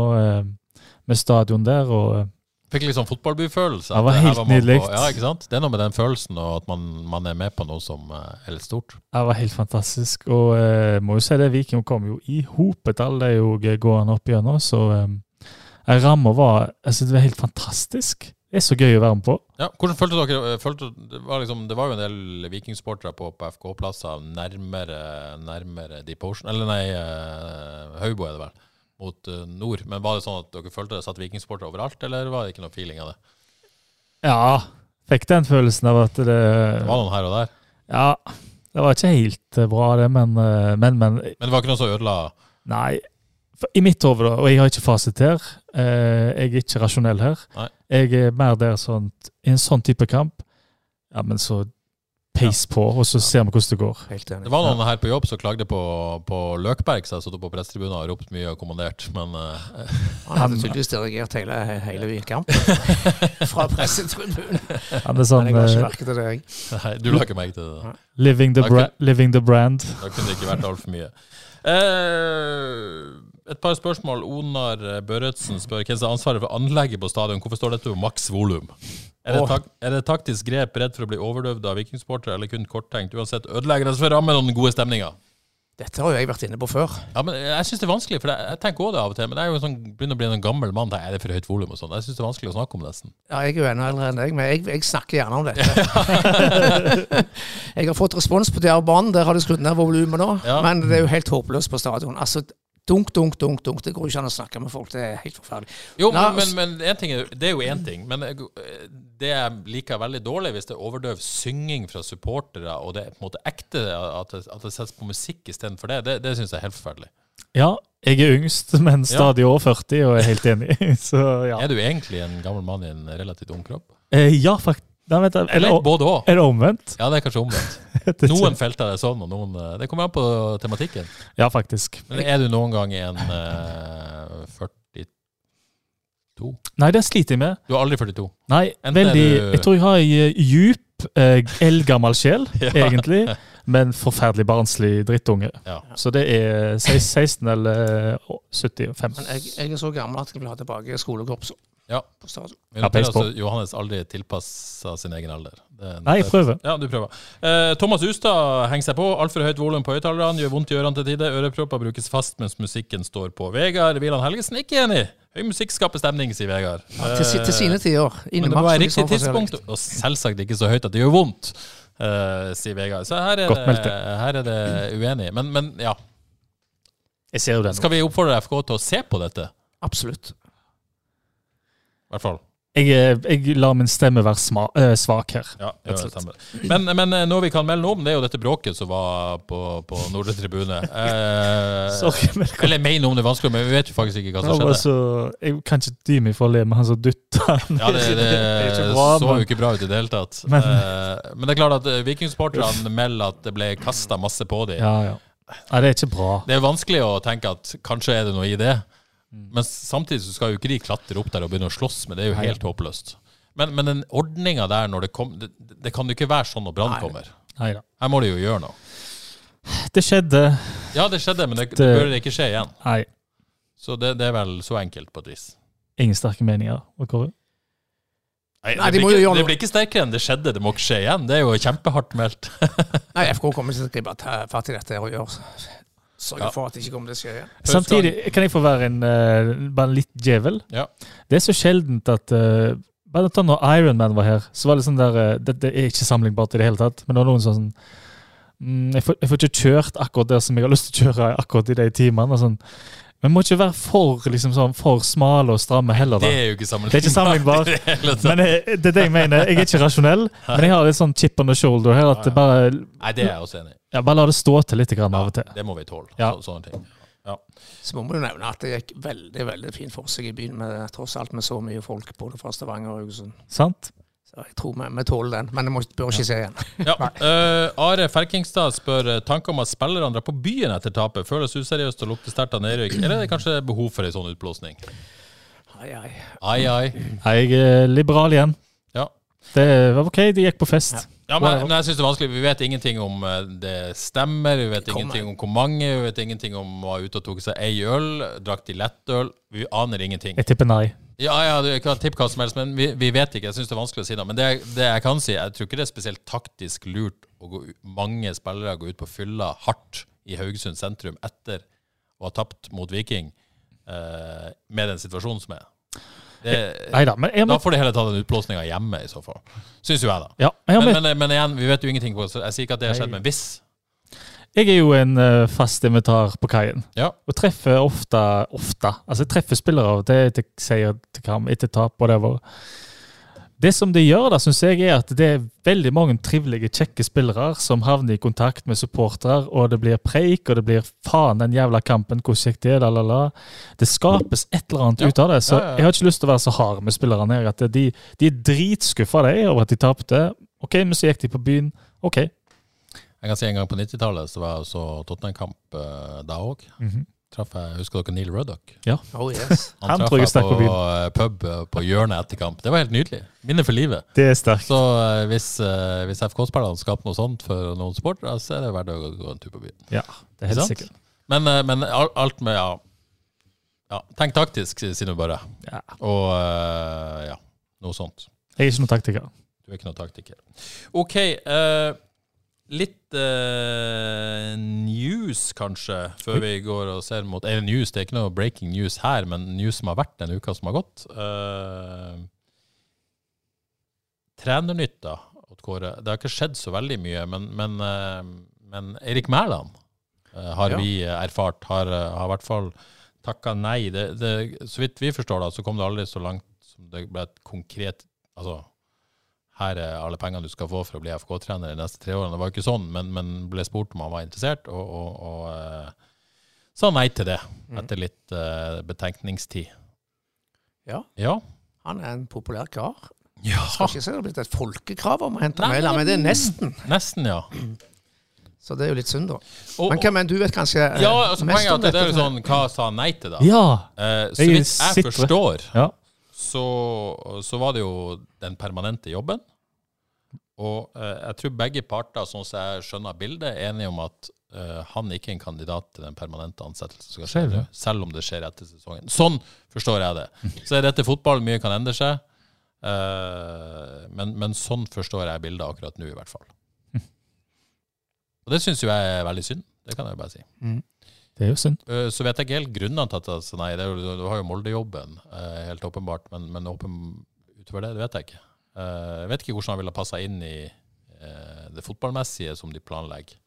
med stadion der. og Fikk litt sånn fotballbyfølelse. Det var helt nydelig. Ja, ikke sant? Det er noe med den følelsen, og at man, man er med på noe som eh, er litt stort. Det var helt fantastisk. Og eh, må jo si det, Viking kom jo i hopet, alle jo gående opp igjennom. Så eh, ramma var altså Det var helt fantastisk. Det er så gøy å være med på. Ja, hvordan følte dere eh, følte, det, var liksom, det var jo en del vikingsportere på, på FK-plasser nærmere, nærmere Deep Ocean Eller nei, Haubo er det vel, mot eh, nord. Men var det sånn at dere følte det satt vikingsportere overalt, eller var det ikke noe feeling av det? Ja, fikk den følelsen av at det Det var noen her og der. Ja, det var ikke helt eh, bra, det, men, eh, men, men Men det var ikke noe som ødela Nei. I mitt hode, og jeg har ikke fasit her, jeg er ikke rasjonell her. Nei. Jeg er mer der sånn I en sånn type kamp, ja, men så peis på, og så ser vi hvordan det går. Helt enig. Det var noen her på jobb som klagde på, på Løkberg, som satt på pressetribunen og ropt mye og kommandert, men uh, Han hadde (laughs) tydeligvis dirigert hele, hele kampen (laughs) fra pressetribunen. Ja, sånn Men jeg la ikke eh, merke til det, jeg. nei, du la ikke merke til det. living, the Da living the brand. Da kunne det ikke vært altfor mye. Uh, et par spørsmål. Onar Børretzen spør hvem som har ansvaret for anlegget på stadion. Hvorfor står dette på maks volum? Er, det tak er det taktisk grep redd for å bli overdøvd av vikingsportere, eller kun korttenkt? Uansett, ødelegger det for rammen og den gode stemninga? Dette har jo jeg vært inne på før. Ja, men jeg syns det er vanskelig, for jeg, tenker også det av og til. Men jeg er jo sånn, begynner å bli en gammel mann. Er det for høyt volum og sånn? Jeg syns det er vanskelig å snakke om nesten. Ja, jeg er jo enda eldre enn deg, men jeg, jeg snakker gjerne om dette. (laughs) (laughs) jeg har fått respons på Djervbanen, der har de skrudd ned volumet nå. Ja. Men det er jo helt håpløst på stadion. Altså, dunk, dunk, dunk, dunk. Det går ikke an å snakke med folk. Det er helt forferdelig. Jo, Nei, men, men, men en ting er, det er jo én ting. Men det jeg liker veldig dårlig, hvis det er overdøv synging fra supportere, og det er på en måte ekte, at det, at det settes på musikk istedenfor det, det, det syns jeg er helt forferdelig. Ja, jeg er yngst, men stadig over 40, og er helt enig. (laughs) Så ja. Er du egentlig en gammel mann i en relativt ung kropp? Eh, ja, fakt Nei, vet jeg, Eller eller, både òg. er det omvendt? Ja, det er kanskje omvendt. (laughs) Noen felter er sånn, og noen eh, Det kommer an på tematikken. Ja, faktisk. Men er du noen gang i en uh, 42? Nei, det sliter jeg med. Du er aldri 42? Nei, Enten er veldig du- Jeg tror jeg har ei eh, djup, eh, eldgammel sjel, (laughs) Ja. egentlig. (laughs) Men forferdelig barnslig drittunge. Ja. Så det er 16 (laughs) eller eh, 75. Men jeg, jeg er så gammel at jeg vil ha tilbake skolekorpset Ja. Ja, altså Johannes aldri tilpassa sin egen alder. Det er Nei, jeg prøver. Ja, du prøver. Eh, Thomas Ustad henger seg på. Altfor høyt volum på høyttalerne gjør vondt i ørene til tider. Ørepropper brukes fast mens musikken står på. Vegard Wieland Helgesen ikke enig. Høy musikk skaper stemning, sier Vegard. Ja, til, til sine tider. Men det må være riktig tidspunkt, og selvsagt ikke så høyt at det gjør vondt, eh, sier Vegard. Så her er, det, her er det uenig. Men, men ja, skal vi oppfordre FK til å se på dette? Absolutt. I hvert fall. Jeg, eh, jeg lar min stemme være sma, øh, svak her. Ja, ja. Men, men eh, noe vi kan melde om, det er jo dette bråket som var på, på Nordre tribune. (laughs) Eh, Sorry, men eller mener om det er vanskelig, men vi vet jo faktisk ikke hva som skjedde. så, Jeg kan ikke dy meg for å le med han som dytta han. (laughs) Ja, det, det, (laughs) det bra, så jo ikke bra ut i det hele tatt. Men- Eh, men det er klart at vikingsporterne melder at det ble kasta masse på dem. Ja, ja. Nei, det er ikke bra. Det er vanskelig å tenke at kanskje er det noe i det. Mm. Men samtidig så skal jo ikke de klatre opp der og begynne å slåss med det. er jo Nei. helt håpløst. Men, men den ordninga der når det kom det, det kan jo ikke være sånn når Brann kommer. Nei da. Her må de jo gjøre noe. Det skjedde. Ja, det skjedde, men det, det Det- bør ikke skje igjen. Nei, Så det, det er vel så enkelt på et vis. ingen sterke meninger. Kåre? Nei, Nei, det, de blir ikke, det blir ikke sterkere enn det skjedde. Det må ikke skje igjen. Det er jo kjempehardt meldt. (laughs) Nei, FK kommer ikke til å gripe fatt i dette og gjøre sørge Ja. for at det ikke kommer til å skje igjen. Samtidig kan jeg få være en, eh, bare en litt djevel. Ja. Det er så sjeldent at uh, Bare ta når Iron Man var her, så var det sånn der det Dette er ikke sammenlignbart i det hele tatt, men det var noen sånn mm, jeg, får, jeg får ikke kjørt akkurat der som jeg har lyst til å kjøre akkurat i de timene. og Sånn. Men må ikke være for, liksom sånn, for smale og stramme heller, da. Det er jo ikke Det er ikke sammenlignbart. (laughs) Men jeg, det er det jeg mener. Jeg er ikke rasjonell, men jeg har litt sånn chip on the shoulder her. At det bare, Nei, det er jeg også enig i. ja, bare la det stå til litt grann av og til. Det må vi tåle. Ja. Så, sånne ting. Så må du jo nevne at det gikk veldig veldig fint for seg i byen, med, tross alt med så mye folk både fra Stavanger og Haugesund. Sant? Jeg tror vi, vi tåler den, men det må, bør ikke se igjen. Ja. uh, (laughs) Are Ferkingstad spør eh, tanker om at spillerne drar på byen etter tapet. Føles useriøst og lukter sterkt av nedrykk. Eller er det kanskje behov for en sånn utblåsning? Ai, ai. Ai, ai. Jeg er liberal igjen. Ja. Det var OK, de gikk på fest. Ja, men, men jeg synes det er vanskelig. Vi vet ingenting om eh, det stemmer. Vi vet Kommer. ingenting om hvor mange. Vi vet ingenting om var ute og tok seg ei øl. Drakk de lettøl? Vi aner ingenting. Jeg tipper nei. Ja, ja, du kan tippe hva som helst, men vi, vi vet ikke. Jeg syns det er vanskelig å si noe. Men det, det jeg kan si, jeg tror ikke det er spesielt taktisk lurt å gå mange spillere går ut på fylla hardt i Haugesund sentrum etter å ha tapt mot Viking eh, med den situasjonen som er. Det, Neida, men jeg, da får de heller ta den utblåsninga hjemme, i så fall. Syns jo jeg, da. ja, har Men, men, men igjen, vi vet jo ingenting på så Jeg sier ikke at det har skjedd, men hvis. Jeg er jo en eh, fast invitar på kaien. Ja. Og treffer ofte ofte, Altså, jeg treffer spillere av og jeg sier til kamp, etter tap, whatever. Det som det gjør, da, syns jeg, er at det er veldig mange trivelige, kjekke spillere som havner i kontakt med supportere, og det blir preik, og det blir faen, den jævla kampen, hvordan gikk det, la, la, la. Det skapes et eller annet Ja. ut av det. Så jeg har ikke lyst til å være så hard med spillerne her. At de, de er dritskuffa de, over at de tapte. OK, men så gikk de på byen. OK. Jeg kan si En gang på 90-tallet så var jeg så Tottenham-kamp eh, da òg. Mhm. Traff jeg, Husker dere Neil Ruddock? Oh yes. Han traff jeg på på eh, pub eh, på hjørnet etter kamp. Det var helt nydelig. Minne for livet. Det er sterkt. Så hvis, hvis FK-spillerne skaper noe sånt for noen sportere, så er det verdt å gå- gå en tur på byen. Ja, det er helt sikkert. Men, men alt med ja, ja, Tenk taktisk, sier du bare. Ja. Og ja, noe sånt. Jeg er ikke noen taktiker. Du er ikke noen taktiker. OK. eh, litt uh, news, kanskje, før vi går og ser mot Eller news, det er ikke noe breaking news her, men news som har vært den uka som har gått. Uh, Trenernytt, da, Kåre. Det har ikke skjedd så veldig mye, men, men, uh, men Erik Mæland eh, har Ja. vi erfart, har, eh, har i hvert fall takka nei. Det, det, så vidt vi forstår, da, så kom det aldri så langt som det ble et konkret Altså, her er alle pengene du skal få for å bli FK-trener de neste tre årene. Det var jo ikke sånn, men, men ble spurt om han var interessert, og, og, og uh, sa nei til det etter litt uh, betenkningstid. Ja. Ja. Han er en populær kar. Ja, Skal ikke si det har blitt et folkekrav om å hente Mæland, men det er nesten. nesten, ja. (clears throat) Så det er jo litt synd, da. Og, Men, hva, men du vet kanskje eh, ja, altså mest Poenget om dette? det er jo sånn Hva sa han nei til, da? Ja! Eh, så Jeg vidt jeg forstår, ja. så, så var det jo den permanente jobben. Og eh, jeg tror begge parter, sånn som jeg skjønner bildet, er enige om at eh, han ikke er en kandidat til den permanente ansettelsen nå, selv om det skjer etter sesongen. Sånn forstår jeg det. Så er dette fotball, mye kan endre seg. Eh, men, men sånn forstår jeg bildet akkurat nå, i hvert fall. Og det syns jo jeg er veldig synd. Det kan jeg bare si. Det er jo synd. Eh, Så vet jeg ikke helt grunnene til at altså, nei, det du har jo Molde-jobben, eh, helt åpenbart, men, men åpen, utover det, det vet jeg ikke. Eh, Jeg vet ikke hvordan han ville passa inn i eh, det fotballmessige som de planlegger.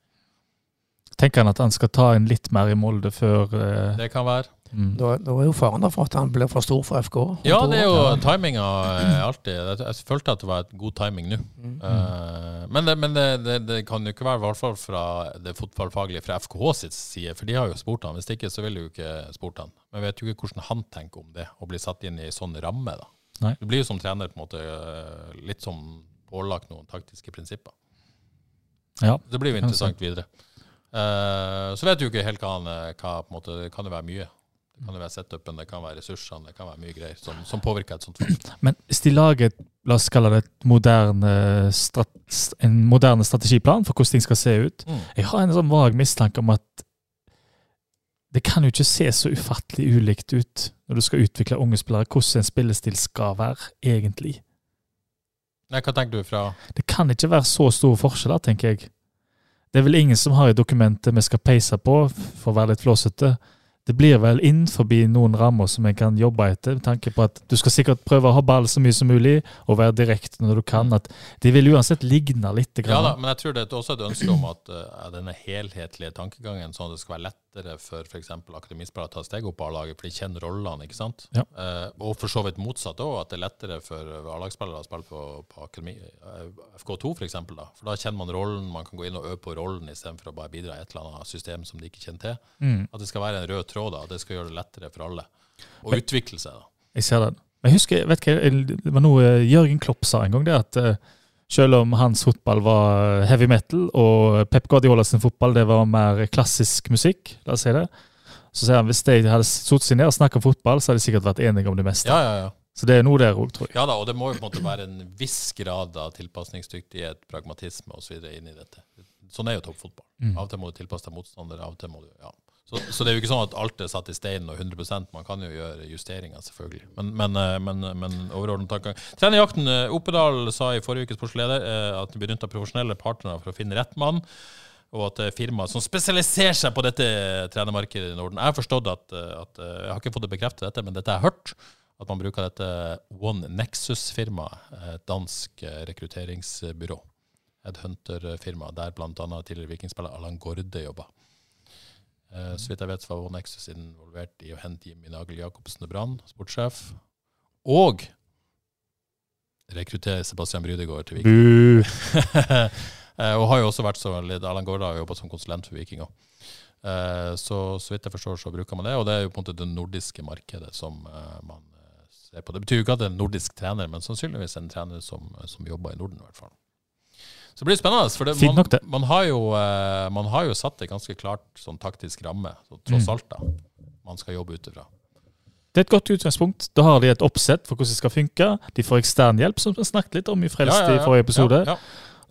Tenker han at han skal ta inn litt mer i Molde før eh, Det kan være. mm. Da, da er jo faren der for at han blir for stor for FK. Ja, det er jo timinga eh, alltid. Jeg, følte at det var et god timing nå. Mm. Uh, men det, men det, det, det kan jo ikke være, i hvert fall fra det fotballfaglige fra FKH sitt side, for de har jo spurt han. Hvis ikke, så ville de jo ikke spurt han. Men jeg vet jo ikke hvordan han tenker om det, å bli satt inn i sånn ramme. da. Nei. Du blir jo som trener på en måte eh, litt som pålagt noen taktiske prinsipper. Ja. Det blir jo interessant videre. Uh, så vet du jo ikke helt hva han eh, hva, på en måte, kan det være mye. Det kan være setupen, det kan være ressursene, det kan være mye greier som, som påvirker et sånt folk. (clears throat) Men hvis de lager la oss kalle det et moderne en moderne strategiplan for hvordan ting skal se ut Mm. Jeg har en sånn vag mistanke om at det kan jo ikke se så ufattelig ulikt ut når du skal utvikle unge spillere, hvordan en spillestil skal være, egentlig. Nei, hva tenker du fra Det kan ikke være så store forskjeller, tenker jeg. Det er vel ingen som har i dokumentet vi skal peise på, for å være litt flåsete. Det blir vel inn forbi noen rammer som en kan jobbe etter, med tanke på at du skal sikkert prøve å ha ball så mye som mulig, og være direkte når du kan. At de vil uansett ligne litt. Ja da, men jeg tror det er også et ønske om at uh, denne helhetlige tankegangen, sånn at det skal være lettere for f.eks. akademispillere å ta steg opp på A-laget, for de kjenner rollene, ikke sant? Ja. Uh, og for så vidt motsatt òg, at det er lettere for A-lagsspillere å spille på, på akademi, uh, FK2 f.eks. da. For da kjenner man rollen, man kan gå inn og øve på rollen istedenfor å bare bidra i et eller annet system som de ikke kjenner til. Mm. At det skal være en rød tråd, da. Det skal gjøre det lettere for alle å utvikle seg. da. Jeg ser den. Jeg husker, vet hva, det var noe Jørgen Klopp sa en gang, det at eh, selv om hans fotball var heavy metal, og Pep Guardiola sin fotball det var mer klassisk musikk, la oss si det, så sier han hvis de hadde satt seg ned og snakket om fotball, så hadde de sikkert vært enige om det meste. Ja, ja, ja. Så det er noe der òg, tror jeg. Ja da, og det må jo på en måte være en viss grad av tilpasningsdyktighet, pragmatisme osv. inn i dette. Sånn er jo toppfotball. Mm. Av og til må du tilpasse deg motstander, av og til må du ja. Så, så det er jo ikke sånn at alt er satt i stein og 100% Man kan jo gjøre justeringer, selvfølgelig. Men, men, eh, men, men overordnet tankegang. Trenerjakten. Opedal Oppedal sa i forrige ukes sportsleder eh, at de benytta profesjonelle partnere for å finne rett mann. Og at det er firmaer som spesialiserer seg på dette trenermarkedet i Norden. Jeg har forstått at, eh, at eh, Jeg har ikke fått det bekreftet, dette, men dette har jeg hørt. At man bruker dette One Nexus-firmaet, et dansk eh, rekrutteringsbyrå. Et hunterfirma der bl.a. tidligere vikingspiller Allan Gorde jobba. Eh, Så vidt jeg vet, så var One Nexus involvert i å hente Jimmy Nagel Jacobsen og Brann, sportssjef. Og rekruttere Sebastian Brydegård til Viking. Bu! (laughs) Eh, og har jo også vært så litt Erlend Gaarda har jobba som konsulent for Viking òg. Så, så vidt jeg forstår, så bruker man det. Og det er jo på en måte det nordiske markedet som eh, man eh, ser på. Det betyr jo ikke at det er en nordisk trener, men sannsynligvis en trener som, som jobber i Norden, i hvert fall. Så det blir spennende. For det, man. Man, har jo, eh, man har jo satt et ganske klart sånn taktisk ramme, så tross Mm. alt, da. Man skal jobbe ut ifra. Det er et godt utgangspunkt. Da har de et oppsett for hvordan det skal funke. De får ekstern hjelp, som vi snakket litt om i Frelst i forrige episode. Ja, ja.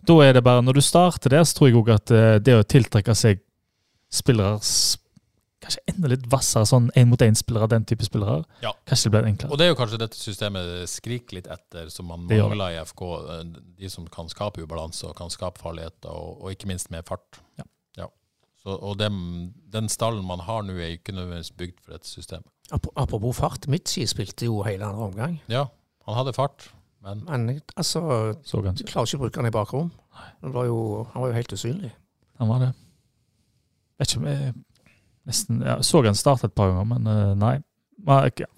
Da er det bare, Når du starter der, så tror jeg òg at eh, det å tiltrekke seg spillere s- Kanskje enda litt hvassere sånn én-mot-én-spillere, den type spillere, Ja. kanskje det blir enklere. Og det er jo kanskje dette systemet skriker litt etter, som man mangler i FK. eh, De som kan skape ubalanse og kan skape farligheter, og, og ikke minst med fart. Ja. Så, og dem, den stallen man har nå, er ikke nødvendigvis bygd for dette systemet. Apropos fart, Mitzi spilte jo hele andre omgang. Ja, han hadde fart, men Men altså, Så du klarer ikke å bruke han i bakrom. Han var jo, han var jo helt usynlig. Han var det. Vet ikke om jeg nesten ja, Så han starte et par ganger, men eh, nei.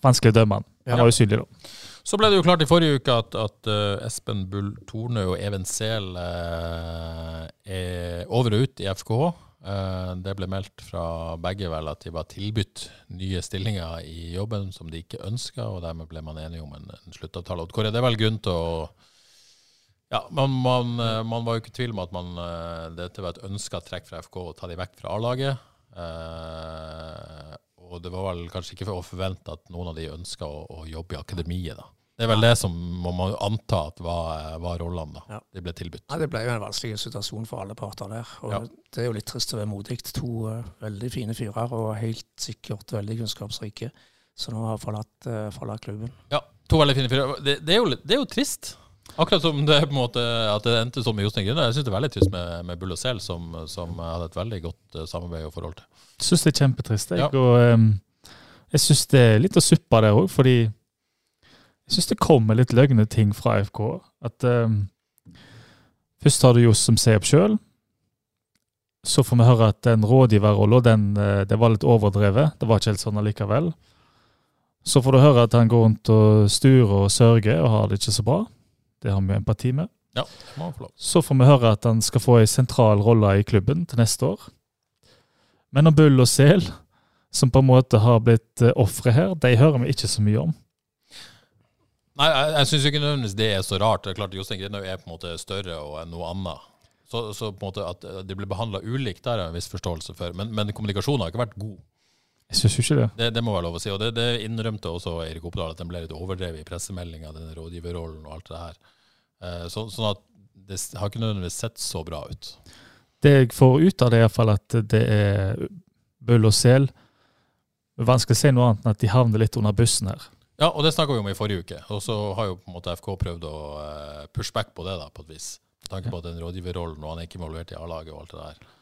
Vanskelig å dømme han. Han var usynlig, da. Så ble det jo klart i forrige uke at, at uh, Espen Bull Tornø og Even Sehl uh, er over og ut i FKH. Uh, Det ble meldt fra begge vel at de var tilbudt nye stillinger i jobben som de ikke ønska, og dermed ble man enige om en, en sluttavtale. Og Kåre, det er vel grunn til å Ja, man, man, eh, man var jo ikke i tvil om at man, eh, dette var et ønska trekk fra FK å ta de vekk fra A-laget. Eh, og det var vel kanskje ikke for å forvente at noen av de ønska å, å jobbe i akademiet, da. Det er vel det som må man anta at var, var rollene, da. Ja. De ble tilbudt. Ja, det ble jo en vanskelig situasjon for alle parter der. Og Ja. Det er jo litt trist å være modig. To uh, veldig fine fyrer, og helt sikkert veldig kunnskapsrike, som nå har forlatt, uh, forlatt klubben. Ja, to veldig fine fyrer. Det, det, er jo det er jo trist. Akkurat som det på en måte at det endte sånn med Jostein Grinde. Jeg syns det er veldig trist med, med Bull og Sel, som, som hadde et veldig godt eh, samarbeid og forhold til. Jeg syns det er kjempetrist. Jeg, Ja. og um, jeg syns det er litt å suppe der òg, fordi jeg syns det kommer litt løgne ting fra FK. At um, Først har du Johs som ser opp sjøl. Så får vi høre at den rådgiverrolla den, eh, det var litt overdrevet. Det var ikke helt sånn allikevel. Så får du høre at han går rundt og sturer og sørger og har det ikke så bra. Det har vi jo empati med. Ja, må få lov. Så får vi høre at han skal få ei sentral rolle i klubben til neste år. Men om Bull og Sel, som på en måte har blitt uh, ofre her, de hører vi ikke så mye om. Nei, jeg, jeg syns ikke nødvendigvis det er så rart. Det er klart Jostein Grüner er på en måte større og enn noe annet. Så, så på en måte at de blir behandla ulikt, der jeg en viss forståelse for. Men, men kommunikasjonen har ikke vært god. Jeg syns ikke det. Det, det må være lov å si. Og det, det innrømte også Eirik Oppdal, at den ble litt overdrevet i pressemeldinga, denne rådgiverrollen og alt det her. Eh, så, sånn at det har ikke nødvendigvis sett så bra ut. Det jeg får ut av det, er iallfall at det er bøll og Sel. Vanskelig å si noe annet enn at de havner litt under bussen her. Ja, og det snakka vi om i forrige uke. Og så har jo på en måte FK prøvd å eh, push back på det, da, på et vis. Med tanke på at den rådgiverrollen, og han er ikke involvert i A-laget og alt det der.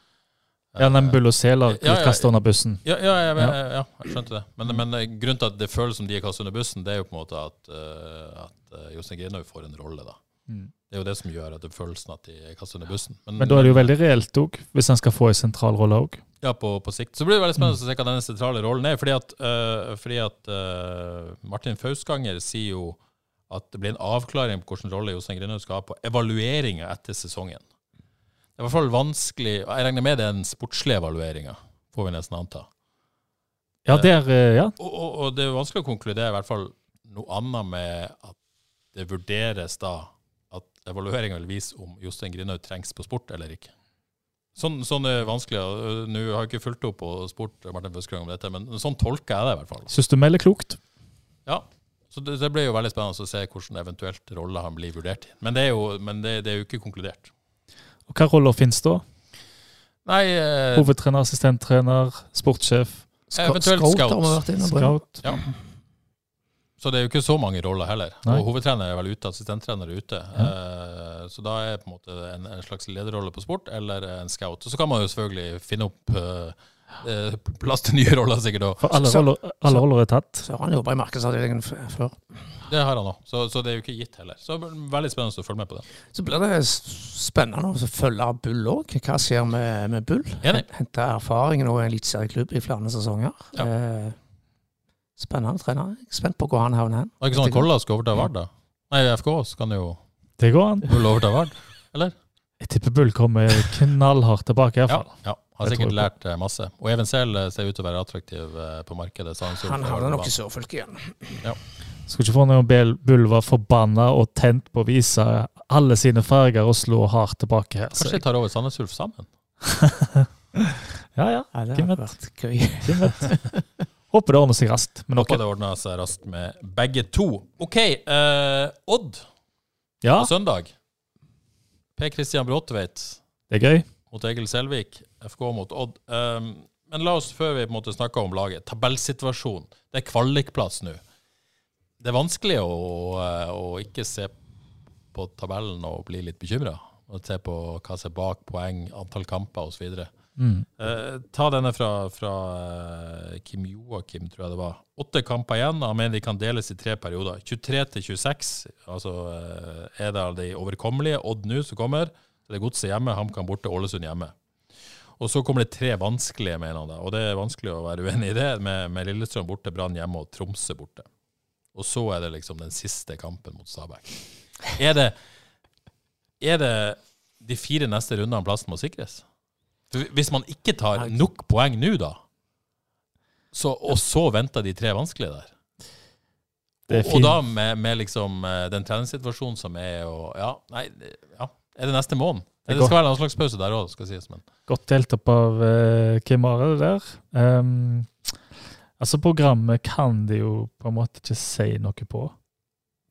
Ja, den Bull og Sel har Ja, ja, kasta under bussen. Ja, ja, jeg, Ja. jeg skjønte det. Men, men eh, grunnen til at det føles som de er kastet under bussen, det er jo på en måte at, uh, at Jostein Grinhaug får en rolle, da. Mm. Det er jo det som gjør at det føles som at de er kastet under bussen. Men da er det jo veldig reelt òg, hvis han skal få en sentral rolle òg. Ja, på, på sikt. Så blir det veldig spennende å se hva denne sentrale rollen er. Fordi at, uh, fordi at uh, Martin Fausganger sier jo at det blir en avklaring på hvilken rolle Jostein Grinaud skal ha på evalueringa etter sesongen. Det er i hvert fall vanskelig Jeg regner med det er den sportslige evalueringa, får vi nesten anta. Ja, der, eh, ja. Og, og, og det er vanskelig å konkludere i hvert fall noe annet med at det vurderes da at evalueringa vil vise om Jostein Grinhaug trengs på sport eller ikke. Sånn, sånn er vanskelig. Nå har jeg ikke fulgt opp og spurt Martin Bøskrang om dette, men sånn tolker jeg det i hvert fall. Syns du melder klokt? Ja, så det, det blir jo veldig spennende å se hvordan eventuelt rolle han blir vurdert i. Men det er jo, men det, det er jo ikke konkludert. Og hva roller finnes da? Nei, eh, Hovedtrener, assistenttrener, sportssjef, eventuelt Scout scout. har vi vært inne på. scout? Ja. Så det er jo ikke så mange roller heller. Nei. Og hovedtrener er vel ute, assistenttrener er ute. Eh, så da er på en måte en, en slags lederrolle på sport eller en scout. Og så kan man jo selvfølgelig finne opp eh, eh, plass til nye roller, sikkert òg. For alle Så- roller, alle roller er tatt. Så har han jobba i markedsavdelingen før. Det har han òg, så, så det er jo ikke gitt heller. Så veldig spennende å følge med på det. Så blir det spennende å følge Bull òg. Hva skjer med, med Bull? Hente erfaring i en eliteserieklubb i flere sesonger. Ja. Eh, spennende trener. Jeg er spent på hvor han havner hen. Det er ikke sånn at Kolla skal overta Vard, da? Nei, FK kan jo Det går an. Bull overta Vard. Jeg tipper Bull kommer knallhardt tilbake, i hvert fall. ja. Har Jeg tror sikkert lært eh, masse. Og Even Sehl eh, ser ut til å være attraktiv eh, på markedet. så så Han har i sørfylket igjen. Skal ikke få noe om Bull var forbanna og tent på å vise alle sine farger og slå hardt tilbake her. Kanskje de tar over Sandnes Ulf sammen? (laughs) ja, ja. Ja, det Hvem vet? vært. Hvem vet? (laughs) Håper det ordner seg raskt. Men Håper det ordner seg raskt med begge to. OK, eh, Odd Ja, på søndag. Per Christian Bråtveit det er gøy. mot Egil Selvik. FK mot Odd. Um, men la oss, før vi på en måte snakker om laget, tabellsituasjonen. Det er kvalikplass nå. Det er vanskelig å, å ikke se på tabellen og bli litt bekymra. Se på hva som er bak poeng, antall kamper osv. Mm. Eh, ta denne fra, fra eh, Kim Joakim, tror jeg det var. Åtte kamper igjen. Han mener de kan deles i tre perioder. 23 til 26 altså, eh, er det de overkommelige. Odd nå som kommer. Det er Godset hjemme, HamKam borte, Ålesund hjemme. Og så kommer det tre vanskelige, mener han. da. Og det er vanskelig å være uenig i det, med, med Lillestrøm borte, Brann hjemme og Tromsø borte. Og så er det liksom den siste kampen mot Stabæk. Er det, er det de fire neste rundene plassen må sikres? For Hvis man ikke tar nok poeng nå, da, så, og så venter de tre vanskelige der er og, og da med, med liksom eh, den treningssituasjonen som er, og ja, nei, ja. Er det neste måned? Det Det, skal være landslagspause der òg, skal sies. Men Godt delt opp av uh, Kim Are, det der. Um, altså, programmet kan de jo på en måte ikke si noe på.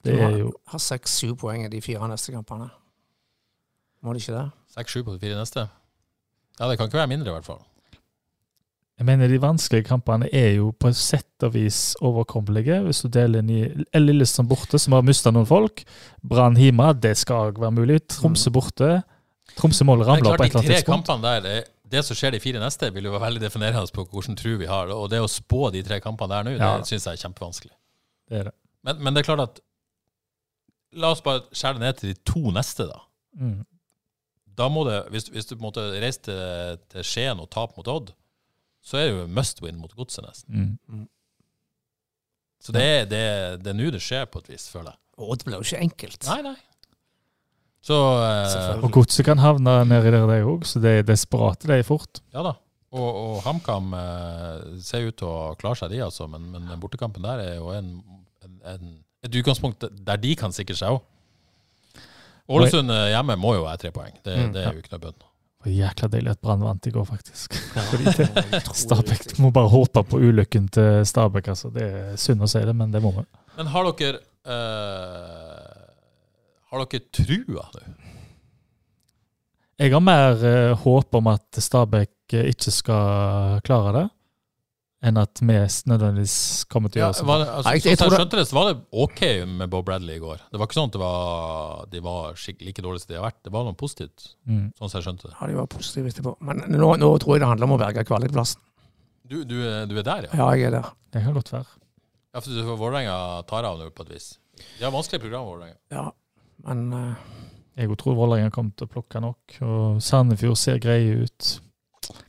Det er jo Har seks-syv poeng i de fire neste kampene. Må de ikke det? 6-7 på de fire neste. Ja, det kan ikke være mindre, i hvert fall. Jeg mener De vanskelige kampene er jo på et sett og vis overkommelige. Hvis du deler inn i Lillestrøm borte, som har mista noen folk. Brann hjemme, det skal være mulig. Tromsø borte. Tromsø mål ramler på et de eller tre annet tidspunkt. kampene der, det, det som skjer de fire neste, vil jo være veldig definerende på hvilken tru vi har. Og det å spå de tre kampene der nå, Ja. det syns jeg er kjempevanskelig. Det er det. Men, men det er klart at La oss bare skjære det ned til de to neste, da. Mm. Da må det, hvis, hvis du på en måte reiser til, til Skien og taper mot Odd, så er det jo must win mot Godset, nesten. Mm. Så det er det, det er nå det skjer, på et vis, føler jeg. Og Odd blir jo ikke enkelt. Nei, nei. Så eh, Og godset kan havne nedi der, de òg, så det er desperate, de er fort. Ja da. Og, og HamKam eh, ser ut til å klare seg, de, altså. Men, men bortekampen der er jo en, en, en, et utgangspunkt der de kan sikre seg òg. Ålesund eh, hjemme må jo være tre poeng. Det, Mm, det er jo ikke noe bønn. Det var jækla deilig at Brann vant i går, faktisk. (laughs) Det, Stabæk må bare håpe på ulykken til Stabæk. Altså. Det er synd å si det, men det må vi. Men har dere uh, Har dere trua nå? Jeg har mer uh, håp om at Stabæk ikke skal klare det, enn at vi nødvendigvis kommer til å Ja, gjøre var sånn. det, altså, Nei, jeg- jeg tror jeg skjønte det, så var det OK med Bob Bradley i går. Det var ikke sånn at det var, de var like dårlige som de har vært. Det var noe positivt, Mm. sånn som jeg skjønte det. Ja, de var positive etterpå. Men nå, nå tror jeg det handler om å berge kvalikplassen. Du, du, du er der, ja? Ja, jeg er der. Det kan godt være. Ja, for du- Vålerenga tar av nå, på et vis. De har vanskelig program, Vålerenga. Ja, men uh... Jeg tror Vålerenga kommer til å plukke nok, og Sandefjord ser greie ut.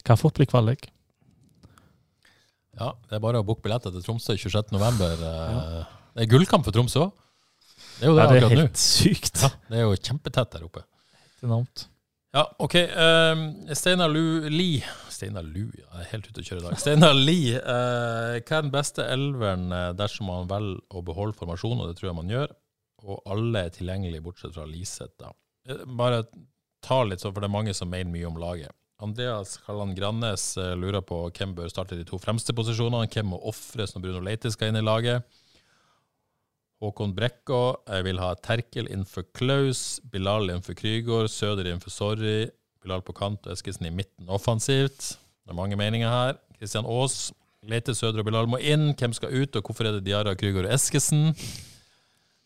Kan fort bli kvalik. Ja, det er bare å booke billetter til Tromsø 26.11. Ja. Det er gullkamp for Tromsø òg. Det er jo det, Ja, det er akkurat nå. helt sykt. Ja, det er jo kjempetett der oppe. Enormt. Ja, OK. Um, Steinar Li Steinar Lu, ja. Jeg er helt ute å kjøre i dag. Steinar Li, uh, hva er den beste elveren eh, dersom man velger å beholde formasjonen, og det tror jeg man gjør, og alle er tilgjengelige bortsett fra Liseth, da? Eh, Bare ta litt sånn, for det er mange som mener mye om laget. Andreas Kalland Grannes eh, lurer på hvem bør starte de to fremste posisjonene, hvem må ofres når Bruno Leite skal inn i laget. Håkon Brekkå vil ha Terkel innenfor Klaus, Bilal innenfor Krygård, Søder innenfor Sorry, Bilal på kant og Eskesen i midten offensivt. Det er mange meninger her. Kristian Aas, Leite, Søder og Bilal må inn. Hvem skal ut, og hvorfor er det Diara, Krygård og Eskesen?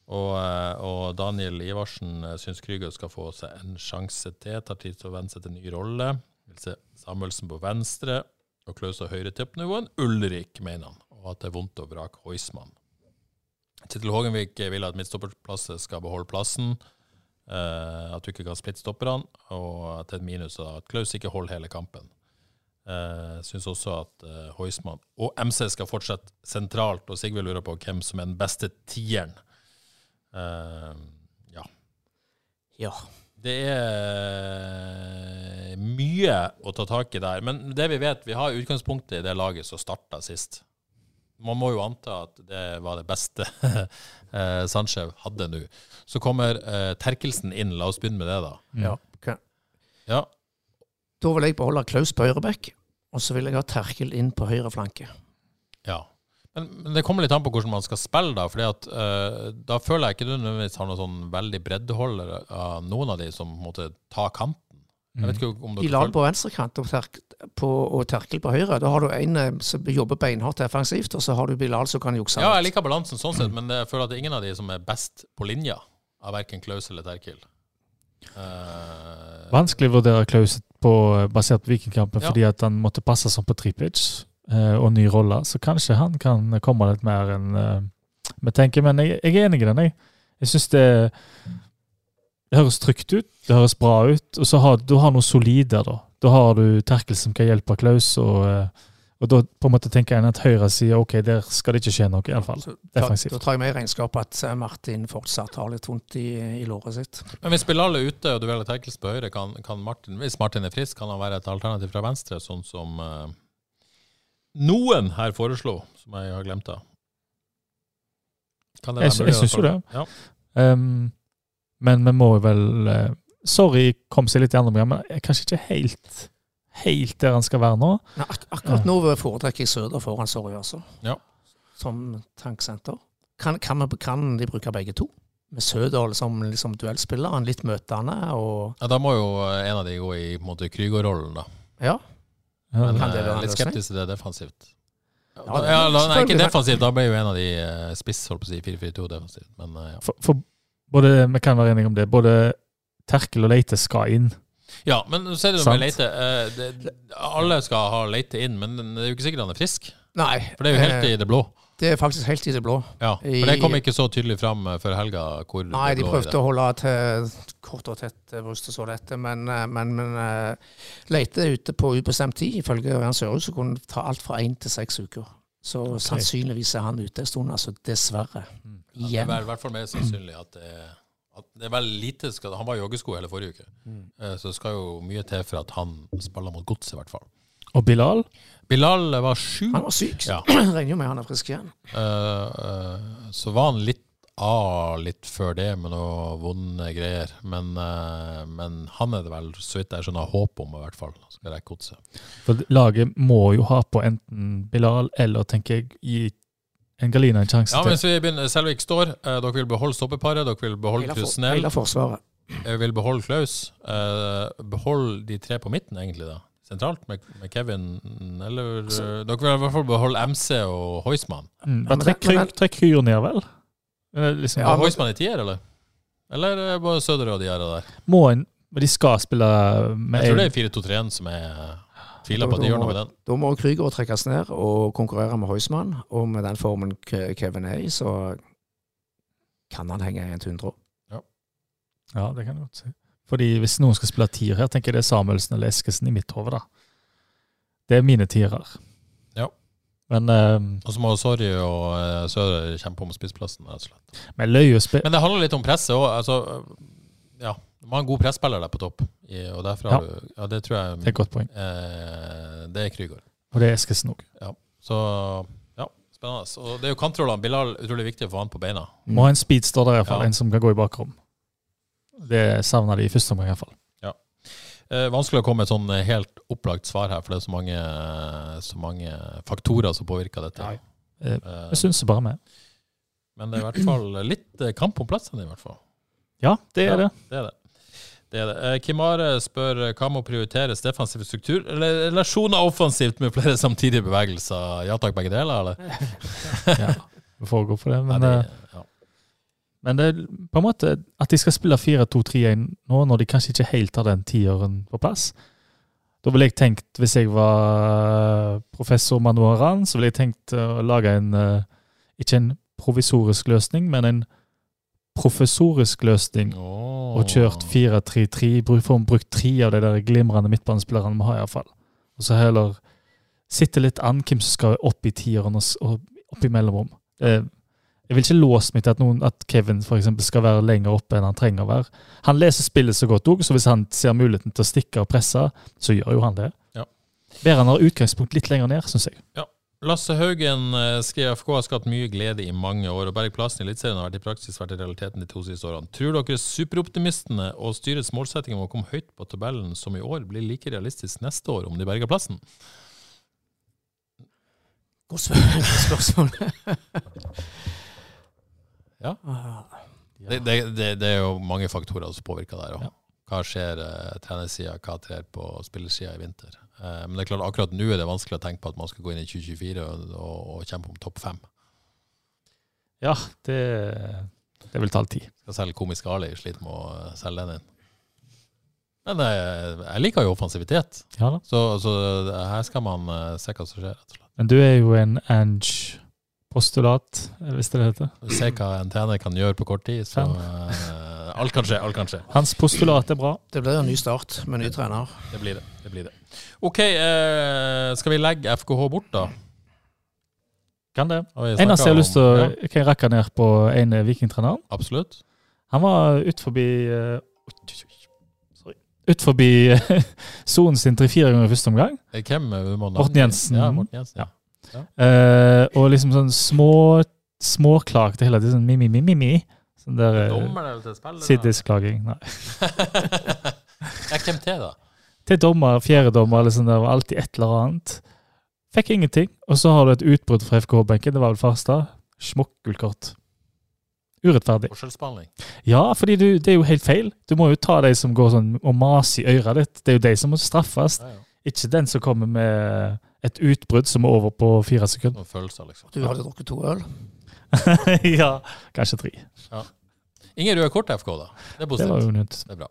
Og, eh, og Daniel Ivarsen eh, syns Krygård skal få seg en sjanse til. Tar tid til å venne seg til en ny rolle. Vil se Samuelsen på venstre og Klaus og høyre tippnivå enn Ulrik, mener han. Og at det er vondt å vrake Heusmann. Kjetil Hågenvik vil at midtstopperplasset skal beholde plassen. eh, at du ikke kan splitte stopperne, og til et minus at Klaus ikke holder hele kampen. Uh, Syns også at uh, Heusmann og MC skal fortsette sentralt, og Sigve lurer på hvem som er den beste tieren. Eh, ja. ja. Det er mye å ta tak i der. Men det vi vet, vi har utgangspunktet i det laget som starta sist. Man må jo anta at det var det beste (laughs) eh, Sanchez hadde nå. Så kommer eh, Terkelsen inn. La oss begynne med det, da. ja. ok. Ja, Da vil jeg beholde Klaus på høyre bekk, og så vil jeg ha Terkel inn på høyre flanke. ja. Men, men det kommer litt an på hvordan man skal spille, da. fordi at uh, Da føler jeg ikke du nødvendigvis har noen sånn veldig breddeholder av noen av de som måtte ta kanten. Jeg vet ikke om dere I lag på venstrekant og, terk, og Terkel på høyre. Da har du en eh, som jobber beinhardt defensivt, og så har du Bilal som kan jukse Ja, jeg liker balansen sånn sett, men jeg føler at det er ingen av de som er best på linja, av verken Klaus eller Terkel. Uh, Vanskelig å vurdere Klaus på, basert på Vikingkampen Ja. fordi at han måtte passe som på Tripic eh, og ny rolle. Så kanskje han kan komme litt mer enn eh, vi tenker. Men jeg, jeg er enig i den. Jeg, jeg syns det, det høres trygt ut, det høres bra ut. Og så har du har noe solid der, da. Da har du Terkel som kan hjelpe Klaus, og, eh, Og da på en måte tenker en at Høyre sier ok, der skal det ikke skje noe, iallfall. Defensivt. da tar jeg med i regnskapet at eh, Martin fortsatt har litt vondt i, i låret sitt. Men hvis Bilal er ute og du velger Terkels på høyre, kan, kan Martin, hvis Martin er frisk, kan han være et alternativ fra venstre, sånn som eh, noen her foreslo, som jeg har glemt av? Kan det Jeg være sy- jeg syns jo det. Ja. Um, men vi må vel uh, Sorry kom seg litt i andre program, men jeg er kanskje ikke helt helt der han skal være nå. Nei, ak akkurat nå foretrekker jeg Søder foran Sorry, også, Ja. Som tanksenter. Kan, kan, vi, kan de bruke begge to? Med Sødal som liksom duellspiller, han litt møtende og Ja, da må jo en av de gå i på en måte Krüger-rollen, da. Ja. Men jeg en litt skeptisk til det defensivt. Ja, Ja, la- nei, ikke defensivt, da ble jo en av de eh, spiss, holdt på å si, 4-4-2 defensivt. Men eh, ja. for, for både, vi kan være enige om det. Både Terkel og Leite skal inn. ja, men så er det jo med Leite. eh, det, alle skal ha Leite inn, men det er jo ikke sikkert han er frisk. Nei. For det er jo helt i det blå. Det er faktisk helt i det blå. Ja, For det kom ikke så tydelig fram eh, før helga hvor Nei, det de prøvde å holde til kort og tett eh, bryst og så dette, men, eh, men, men eh, Leite ute på ubestemt tid. Ifølge Ørjan Sørhus så kunne det ta alt fra én til seks uker. Så sannsynligvis er han ute en stund, altså dessverre. Ja, det er i hvert fall mer sannsynlig at det, at det er veldig lite skal, Han var i joggesko hele forrige uke, Mm. Eh, så det skal jo mye til for at han spiller mot godset, i hvert fall. Og Bilal Bilal var syk. Han var syk, så Ja. (clears throat) regner jo med han er frisk igjen. Uh, uh, så var han litt av litt før det med noe vonde greier. Men, uh, men han er det vel, så vidt jeg skjønner, håp om i hvert fall. Skal rekke godset. For laget må jo ha på enten Bilal eller, tenker jeg, gi en Galina en sjanse Ja, til. mens vi begynner, Selvik står. eh, dere vil beholde stoppeparet. Dere vil beholde Krusnell. hele forsvaret. Jeg vil beholde Klaus. Eh, behold de tre på midten, egentlig, da. Sentralt med, med Kevin. Eller eh, Dere vil i hvert fall beholde MC og Heusmann. Mm, Ja, trekk Krüger ned, vel? Liksom, Ja, Heusmann i tier, eller? Eller er det bare Søder og de her der? må en, men de skal spille med Jeg tror det er 4-2-3-1 som er Tviler på at de gjør noe må- med den. Da må Krüger trekkes ned og konkurrere med Heusmann. Og med den formen Kevin er i, så kan han henge i en tundre. Ja, det kan du godt si. Fordi hvis noen skal spille tier her, tenker jeg det er Samuelsen eller Eskesen i mitt hode, da. Det er mine tierer. Ja. Men, eh, Og så må Sorry og Søder kjempe om spissplassen, rett og slett. men. Men det handler litt om presset òg. Altså, ja, du må ha en god presspiller der på topp. I, og derfor har Ja. du Ja, det tror jeg Det er et godt poeng. eh, Det er Krygård. Og det er Eskesen òg. Så ja, spennende. Og det er jo kantrollene. Bilal utrolig viktig å få han på beina. Må ha en speedster der, iallfall. Ja. En som kan gå i bakrom. Det savna de i første omgang, iallfall. Eh, vanskelig å komme med et sånn eh, helt opplagt svar her, for det er så mange, så mange faktorer som påvirker dette. Ja, Eh, Eh, Jeg syns bare med. men det er i hvert fall litt eh, kamp om plassene, i hvert fall. Ja, det er Ja. det. Det er det. det, er det. Eh, Kim Are spør eh, hva må prioriteres, defensiv struktur eller relasjoner offensivt med flere samtidige bevegelser? Ja takk, begge deler, eller? (laughs) Ja, vi får gå for det. Men, Nei, eh, det, ja. Men det er på en måte at de skal spille 4-2-3-1 nå, når de kanskje ikke helt har den tiåren på plass. Da ville jeg tenkt, hvis jeg var professor Manuaran, så ville jeg tenkt å lage en eh, Ikke en provisorisk løsning, men en professorisk løsning. Oh. Og kjørt 4-3-3. bruk- Får brukt tre av de der glimrende midtbanespillerne vi har, iallfall. Og så heller sitte litt an hvem som skal opp i tieren og, opp i mellomrom. Eh, jeg vil ikke låse meg til at, noen, at Kevin for eksempel, skal være lenger oppe enn han trenger å være. Han leser spillet så godt òg, så hvis han ser muligheten til å stikke og presse, så gjør jo han det. Ja. Bedre han har utgangspunkt litt lenger ned, syns jeg. Lasse Haugen skriver skrev FK har skapt mye glede i mange år, og Berg plassen i Eliteserien har vært i praksis vært i realiteten de to siste årene. Tror dere superoptimistene og styrets målsetting om å komme høyt på tabellen som i år blir like realistisk neste år om de berger plassen? Godt spør- spørsmål. Ja. Det, det, det, det er jo mange faktorer som påvirker der òg. Hva skjer eh, trenersida, hva trer på spillersida i vinter? Eh, men det er klart akkurat nå er det vanskelig å tenke på at man skal gå inn i 2024 og, og, og kjempe om topp fem. Ja, det, det vil ta litt tid. Skal selge Komisk Ali, sliter med å eh, selge den inn. Men eh, jeg liker jo offensivitet, Ja så, så her skal man eh, se hva som skjer. rett og slett. Men du er jo en Ange-postulat, hvis det heter. det heter. Se hva en trener kan gjøre på kort tid. Så eh, Alt kan skje. alt kan skje. Hans postulat er bra. Det blir en ny start med ny trener. Det blir det. det, blir det. OK, eh, skal vi legge FKH bort, da? Kan det. Vi Eneste jeg har lyst til å ja, Kan jeg rakke ned på en vikingtrener? Absolutt. Han var ut forbi uh, Sorry. Ut forbi eh, (laughs) sonen sin tre-fire ganger i første omgang. Eh, Hvem eh, vi? Morten Jensen. Ja, Morten Jensen. Ja. Eh, og liksom sånn små småklagte hele tiden. Sånn mi-mi-mi-mi. Sånn der uh, Dommerne til spillerne? sidisklaging. Nei. (laughs) ja, hvem til, da? Til dommer, fjerdedommer eller sånn der, alltid et eller annet. Fikk ingenting. Og så har du et utbrudd fra FK-benken. Det var vel Farstad. kort Urettferdig. Forskjellsbehandling? Ja, fordi du, det er jo helt feil. Du må jo ta de som går sånn og maser i øret ditt. Det er jo de som må straffes. Ja, ja. Ikke den som kommer med et utbrudd som er over på fire sekunder. Noen følelser, liksom. Du hadde drukket to øl. (laughs) ja, kanskje tre. Ingen røde kort til FK, da. Det er positivt. Det var unødt. Det er bra.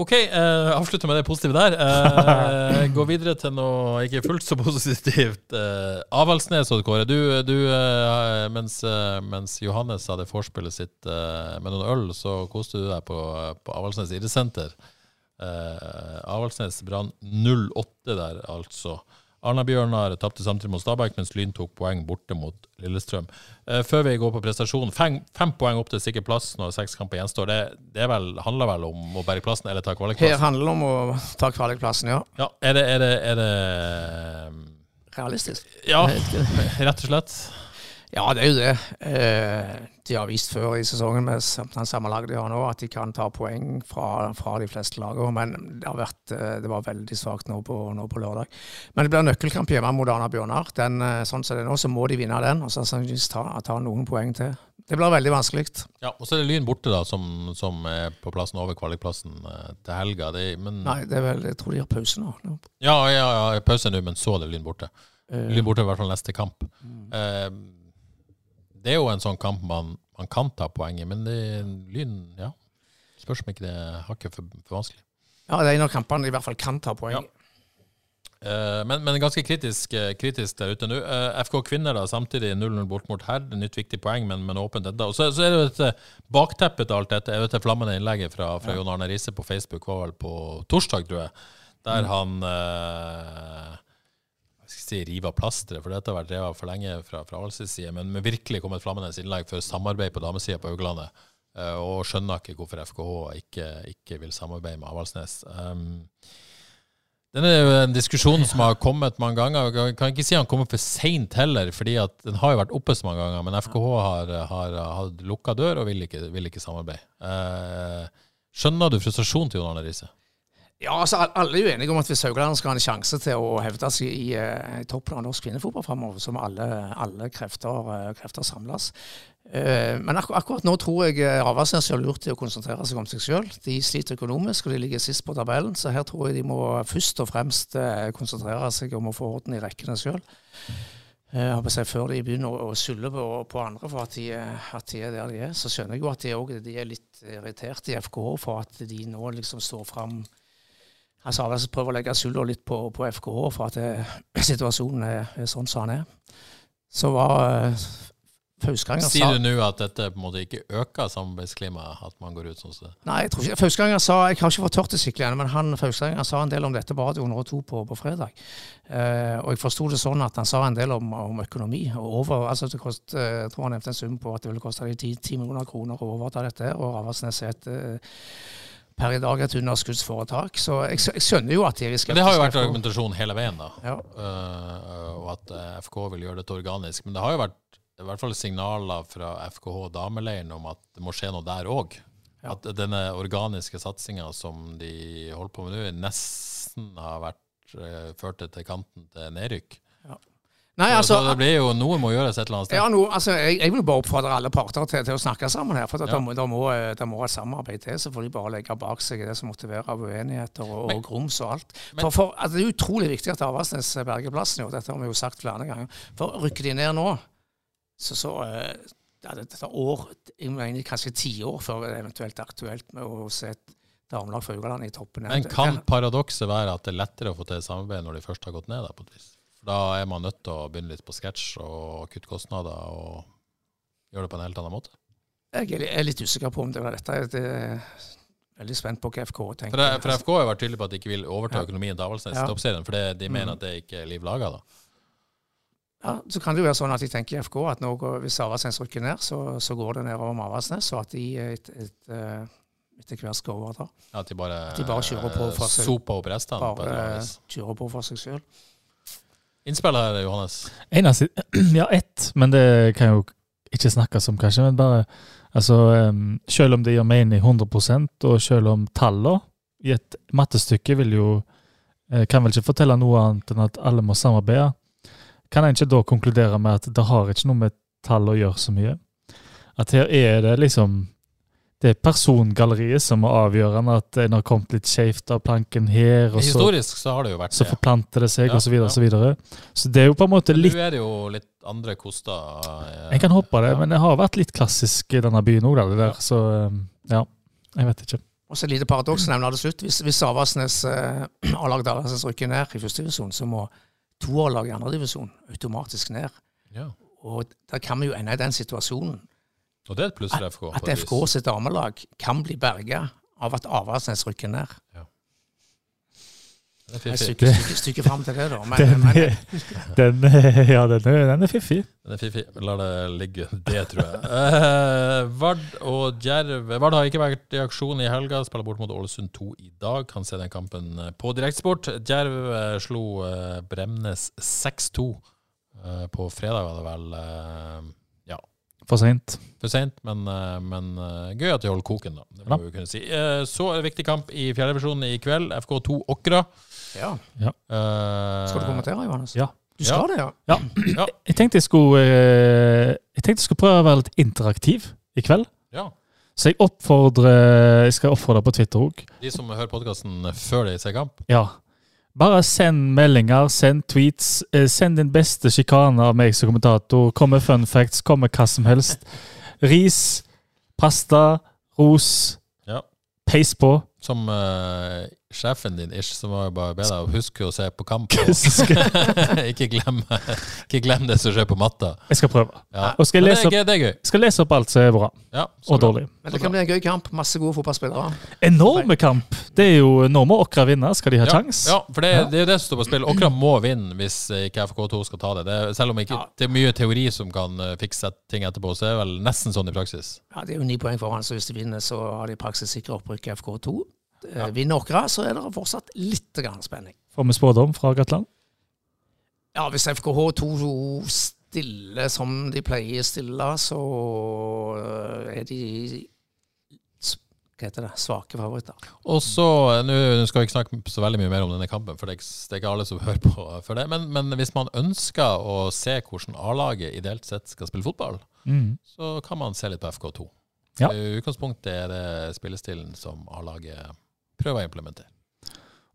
OK, eh, avslutter med det positive der. Eh, (laughs) gå videre til noe ikke fullt så positivt. Eh, Avaldsnes, Odd Kåre. Du, du eh, mens, eh, mens Johannes hadde vorspielet sitt eh, med noen øl, så koste du deg på, på Avaldsnes idrettssenter. Eh, Avaldsnes Brann 08 der, altså. Arna-Bjørnar tapte samtidig mot Stabæk, mens Lyn tok poeng borte mot Lillestrøm. Eh, før vi går på prestasjon, fem, fem poeng opp til sikker plass når seks kamper gjenstår. Det, det vel, handler vel om å berge plassen eller ta Her kvalikplassen? handler det om å ta kvalikplassen, ja. Ja, er det, er det, er det Realistisk. Ja, rett og slett. Ja, det er jo det. Eh, de har vist før i sesongen med den samme laget de har nå, at de kan ta poeng fra, fra de fleste lagene. Men det, har vært, eh, det var veldig svakt nå på, nå på lørdag. Men det blir nøkkelkamp hjemme mot Arna Bjørnar. Den, eh, sånn som det er nå, så må de vinne den, og så sannsynligvis ta, ta noen poeng til. Det blir veldig vanskelig. Ja, Og så er det Lyn borte, da, som, som er på plassen over kvalikplassen til helga. Det, men, Nei, det er vel, jeg tror de har pause nå. Ja, ja, ja, pause nå, men så er det Lyn borte. Lyn borte er i hvert fall neste kamp. Eh, det er jo en sånn kamp man, man kan ta poeng i, men det, Lyn ja. Spørs om ikke det er hakket for, for vanskelig. ja, det er en av kampene de i hvert fall kan ta poeng. Ja. Eh, men, men ganske kritisk, eh, kritisk der ute nå. Eh, FK Kvinner da, samtidig 0-0 bort mot Herd. Nytt viktig poeng, men, men åpent. Og så, så er det jo et bakteppe til alt dette. Jeg vet det flammende innlegget fra, fra Jon Arne Riise på Facebook var vel på torsdag, tror jeg. Der han eh, si, rive av plasteret, for dette har vært revet for lenge fra, fra side, men, men virkelig kom et flammende innlegg for samarbeid på damesida på Hauglandet. eh, og skjønner ikke hvorfor FKH ikke, ikke vil samarbeide med Avaldsnes. Um, den er jo en diskusjon som har kommet mange ganger. Jeg kan ikke si han kommer for seint heller, fordi at den har jo vært oppe så mange ganger. Men FKH har, har hatt lukka dør og vil ikke, vil ikke samarbeide. Eh, skjønner du frustrasjonen til Jon Arne Riise? Ja, altså Alle er jo enige om at hvis Haugland skal ha en sjanse til å hevde seg i, eh, i toppen av norsk kvinnefotball framover, så må alle, alle krefter, eh, krefter samles. Eh, Men akkur akkurat nå tror jeg Avaldsnes gjør lurt i å konsentrere seg om seg sjøl. De sliter økonomisk, og de ligger sist på tabellen, så her tror jeg de må først og fremst konsentrere seg om å få orden i rekkene sjøl. Før de begynner å, skylde på, på andre for at de, at de er der de er, så skjønner jeg jo at de, også, de er litt irritert i FKH for at de nå liksom står fram Altså Avaldsnes prøver å legge skylda litt på, på FKH for at det, (clears throat) situasjonen er, er sånn som den er. Så var uh, Fauskanger sa Sier du nå at dette på en måte ikke øker samarbeidsklimaet, at man går ut sånn som det? Nei, jeg tror ikke Fauskanger sa Jeg har ikke fått tørt det skikkelig ennå, men han Fauskanger sa en del om dette på Radio 102 på, på fredag. Eh, og jeg forsto det sånn at han sa en del om, om økonomi. og over, altså det kost, eh, Jeg tror han nevnte en sum på at det ville koste dem 10, 10 millioner kroner å overta dette. Og Avaldsnes er et eh, per i dag et underskuddsforetak. Så jeg, jeg skjønner jo at de er Men det har jo vært argumentasjonen hele veien, da. Ja. Uh, og at eh, FK vil gjøre dette organisk. Men det har jo vært i hvert fall signaler fra FKH dameleiren om at det må skje noe der òg. Ja. At denne organiske satsinga som de holder på med nå, nesten har vært uh, ført til kanten til nedrykk. Nei, altså, så det blir jo noe må gjøres et eller annet sted. Ja, no, altså, jeg, jeg vil bare oppfordre alle parter til, til å snakke sammen her. For Ja. det, må, må, må et samarbeid til, så får de bare legge bak seg det som måtte være av uenigheter og, Men- og grums og alt. Men- For, for altså, Det er utrolig viktig at Avaldsnes berger plassen. Jo. Dette har vi jo sagt flere ganger. For rykker de ned nå, så, så eh, ja, det, tar år, jeg mener kanskje tiår før det er eventuelt aktuelt med å se et damelag fra Haugaland i toppen. Men kan paradokset være at det er lettere å få til samarbeid når de først har gått ned? Da, på et vis? For da er man nødt til å begynne litt på sketsj og kutte kostnader og gjøre det på en helt annen måte. Jeg er litt usikker på om det var dette. Det er veldig spent på hva FK tenker. For, for FK har vært tydelig på at de ikke vil overta økonomien til Avaldsnes i Ja. toppserien, for det, de mener Mm. at det ikke er liv laga. Ja, så kan det jo være sånn at de tenker i FK at nå hvis Avaldsnes rykker ned, så, så går det nedover med Avaldsnes, og at de et, et, eh, etter hvert skal overta. At de bare, At de bare kjører på for seg. soper opp restene. på Bare annet kjører på for seg sjøl. Innspill her, Johannes. Eneste, (clears throat) ja, ett, men det kan jo ikke snakkes om, kanskje. Men bare altså, um, Selv om det gir mening 100% og selv om tallene i et mattestykke vil jo eh, kan vel ikke fortelle noe annet enn at alle må samarbeide, kan en ikke da konkludere med at det har ikke noe med tall å gjøre så mye? At her er det liksom det er persongalleriet som er avgjørende, at en har kommet litt skjevt av planken her, og så, Historisk så har det jo vært så det. forplanter det seg, Ja, og så videre, ja. så videre. Så det er jo på en måte litt Nå er det jo litt andre koster. eh, jeg kan håpe det, ja. men det har vært litt klassisk i denne byen òg, det der. Så um, ja, jeg vet ikke. Og så et lite paradoks nevner det slutt. Hvis, hvis Avaldsnes eh, og lag Avaldsnes rykker ned i første divisjon, så må toerlag i andre divisjon automatisk ned. Ja. Og da kan vi jo ende i den situasjonen Og det er et pluss for FK. At, at. FK sitt damelag kan bli berga av at Avaldsnes rykker ned. Det er Et fiffig. stykke, stykke, stykke fram til det, da. Men, Den, men er- den, er- ja, den er, den er fiffig. Den er fiffig. La det ligge. Det tror jeg. Eh, Vard og Djerv Vard har ikke vært i aksjon i helga. Spiller bort mot Ålesund 2 i dag. Kan se den kampen eh, på direktesport. Djerv eh, slo eh, Bremnes 6-2 eh, på fredag, var det vel. Ja, For seint. for seint, men, eh, men eh, gøy at de holder koken, da. Det Ja. må vi kunne si. Eh, så er det viktig kamp i fjerdedivisjonen i kveld. FK2 Åkra. ja. Eh, Skal du kommentere, Johannes? Ja. Du skal det, ja? Ja. (clears throat) Ja. Jeg tenkte jeg skulle eh, Jeg tenkte jeg skulle prøve å være litt interaktiv i kveld. Ja. Så jeg oppfordrer Jeg skal oppfordre på Twitter òg. De som hører podkasten før de ser kamp. Ja. Bare send meldinger, send tweets. eh, Send din beste sjikane av meg som kommentator. Kom med fun facts, kom med hva som helst. Ris, pasta, ros. Ja. Peis på. Som uh, sjefen din, ish, så må jeg bare be deg å huske å se på kamp. (laughs) (laughs) ikke, glem, ikke glem det som skjer på matta. Jeg skal prøve. Ja. Og skal lese det, er det er gøy. Skal lese opp alt som er bra Ja, så og bra. dårlig. Men det kan bli en gøy kamp. Masse gode fotballspillere. Enorme kamp! Det er jo Nå må Åkra vinne, skal de ha Ja, kjangs. ja, for det, det er jo det som står på spill. Åkra må vinne hvis eh, ikke FK2 skal ta det. det er, selv om ikke, Ja. det er mye teori som kan eh, fikse ting etterpå, så er det vel nesten sånn i praksis. Ja, Det er jo ni poeng foran, så hvis de vinner, så har de i praksis sikra opprykk i FK2. Eh, Vinner Åkra, så er det fortsatt litt grann spenning. Får vi spådom fra Gatland? Ja, hvis FKH2 stiller som de pleier å stille, så eh, er de hva heter det, svake favoritter. Og så, eh, Nå skal vi ikke snakke så veldig mye mer om denne kampen, for det er ikke, det er ikke alle som (laughs) hører på for det. Men, men hvis man ønsker å se hvordan A-laget ideelt sett skal spille fotball, Mm. så kan man se litt på FK2. Ja. I utgangspunktet er det spillestilen som A-laget prøver å implementere.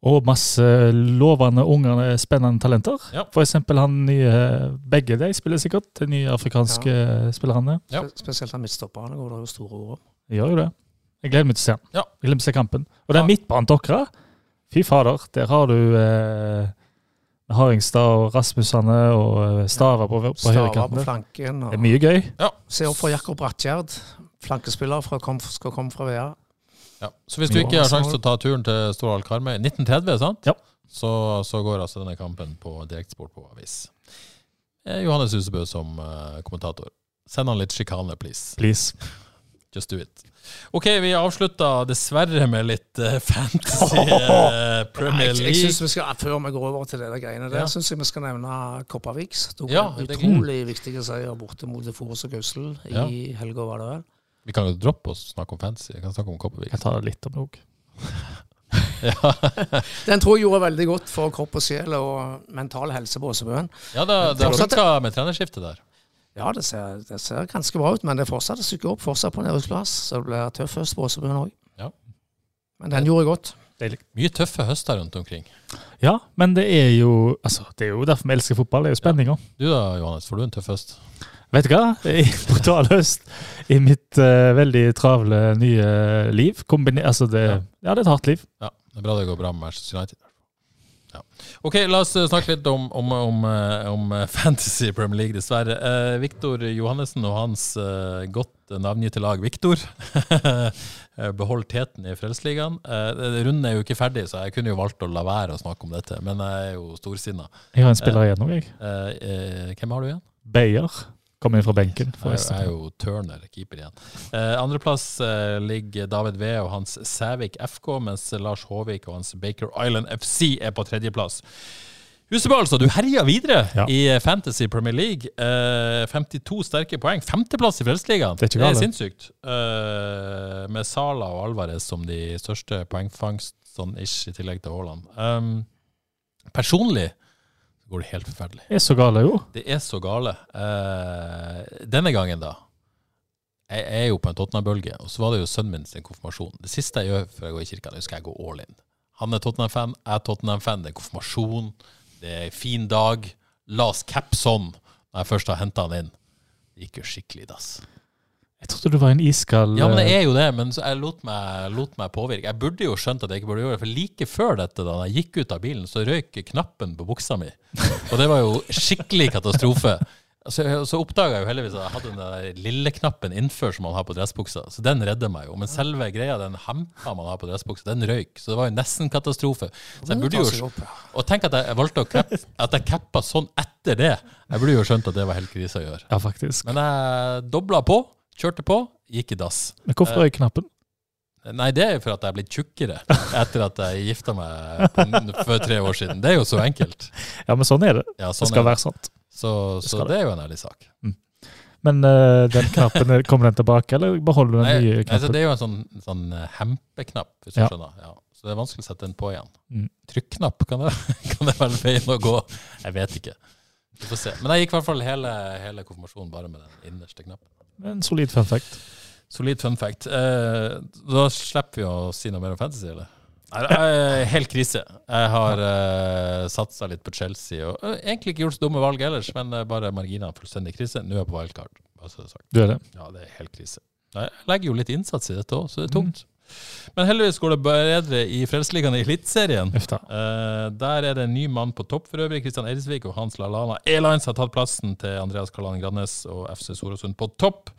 Og masse lovende, unge, spennende talenter. Ja. For eksempel han nye Begge de spiller sikkert. De nye afrikanske spillerne. Ja. Spe- Spesielt han midtstopperne går det jo store ord om. Gjør jo det. Jeg gleder meg til å se ham. Ja. Jeg gleder meg til å se kampen. Og den Ja. midtbanen til dere, fy fader, der har du eh, Haringstad og Rasmussene og Stara Stava på, på Stara på flanken, flanken. Det er mye gøy. se opp for Jakob Brattgjerd, flankespiller fra, kom, skal komme fra VEA. Ja. Så hvis du ikke har sjanse til å ta turen til Storhall Karmøy 1930, sant? Ja. Så, så går altså denne kampen på direktesport på avis. Eh, Johannes Husebø som eh, kommentator. Send han litt sjikane, please. Please. Just do it. OK, vi avslutta dessverre med litt uh, fantasy uh, (laughs) Premier Jeg, jeg synes vi skal, Før vi går over til det der greiene der, Ja. syns jeg vi skal nevne Koperviks. Tok Ja, en er utrolig viktig seier borte mot Forus og Gausel Ja. i helga, var det vel. Vi kan jo droppe oss og snakke om fancy. Vi kan snakke om Kopervik. Jeg tar det litt om nok. òg. (laughs) Ja, Den tror jeg gjorde veldig godt for kropp og sjel og mental helse på Åsebøen. ja det, det har Fortsatt- funka med trenerskiftet der. Ja, det ser, det ser ganske bra ut, men det fortsatt et stykke opp, fortsatt på nedrykksplass. Så det blir tøff høst på Åsebøen òg. Ja. Men den gjorde godt. Mye tøffe høster rundt omkring. Ja, men det er jo altså, det er jo derfor vi elsker fotball. Det er jo spenninga. Du da, Johannes, får du en tøff høst? Vet du hva? I brutal høst i mitt uh, veldig travle nye liv. Kombiner, altså det, Ja. ja. det er et hardt liv. Ja, det er bra det går bra med Manchester United. Ok, la oss eh, snakke litt om, om, om, eh, om (laughs) Fantasy Premier League, dessverre. Eh, Viktor Johannessen og hans eh, godt navngitte lag Viktor (laughs) beholdt teten i Frelsesligaen. Eh, runden er jo ikke ferdig, så jeg kunne jo valgt å la være å snakke om dette, men jeg er jo storsinna. Jeg har en spiller igjen nå, jeg. Hvem har du igjen? Beyer. Kom inn fra benken, Jeg er jo Turner, keeper igjen. Eh, Andreplass eh, ligger David V og hans Sævik FK, mens Lars Håvik og hans Baker Island FC er på tredjeplass. Husebø, altså. Du herja videre Ja. i Fantasy Premier League. Eh, 52 sterke poeng. Femteplass i Frelsesligaen. Det Det er sinnssykt. Eh, med Sala og Alvarez som de største poengfangst, sånn ish, i tillegg til Haaland. Um, personlig går det helt forferdelig. Det Er så gale, jo. Det er så gale. Eh, denne gangen, da. Jeg er jo på en Tottenham-bølge, og så var det jo sønnen min sin konfirmasjon. Det siste jeg gjør før jeg går i kirka, det skal jeg gå all in. Han er Tottenham-fan, jeg er Tottenham-fan. Det er konfirmasjon, det er fin dag. La oss capse sånn når jeg først har henta han inn. Det gikk jo skikkelig dass. Jeg trodde du var en iskald Ja, men det eh, er jo det, men så jeg lot meg, lot meg påvirke. Jeg burde jo skjønt at jeg ikke burde gjøre det, for like før dette, da jeg gikk ut av bilen, så røyk knappen på buksa mi. Og det var jo skikkelig katastrofe. Så, så oppdaga jeg jo heldigvis at jeg hadde den der lille knappen innfør som man har på dressbuksa, så den redder meg jo. Men selve greia, den hempa man har på dressbuksa, den røyk. Så det var jo nesten katastrofe. Så jeg burde jo Og tenk at jeg valgte å cappe, at jeg cappa sånn etter det. Jeg burde jo skjønt at det var helt krise å gjøre. Ja, faktisk. Men jeg dobla på, kjørte på, gikk i dass. Men hvorfor er knappen? Nei, det er jo for at jeg er blitt tjukkere etter at jeg gifta meg for tre år siden. Det er jo så enkelt. Ja, men sånn er det. Ja, Det sånn skal er det. være sant. Så, så det. det er jo en ærlig sak. Men uh, den knappen, eh, kommer den tilbake, eller beholder du den nye altså, knappen? det er jo en sånn, sånn eh, hempeknapp, hvis du Ja. skjønner. Ja. Så det er vanskelig å sette den på igjen. Mm. Trykknapp, kan det, (laughs) kan det være veien å gå? Jeg vet ikke. Vi får se. Men jeg gikk i hvert fall hele, hele konfirmasjonen bare med den innerste knappen. En solid fun fact. Solid fun fact. Eh, da slipper vi å si noe mer om fantasy, eller? Det er helt krise. Jeg har uh, satsa litt på Chelsea. Og eh, egentlig ikke gjort så dumme valg ellers, men eh, bare marginene fullstendig krise. Nå er jeg på wildcard. Bare så det er sagt. Du er det? Ja, det er helt krise. Jeg legger jo litt innsats i dette òg, så det er tungt. Men heldigvis går det bedre i Frelsesligaen i Eliteserien. Uh. Eh, der er det en ny mann på topp for øvrig. Kristian Eidsvik og Hans Lallana Airlines har tatt plassen til Andreas Karlan Grannes og FC Sorosund på topp.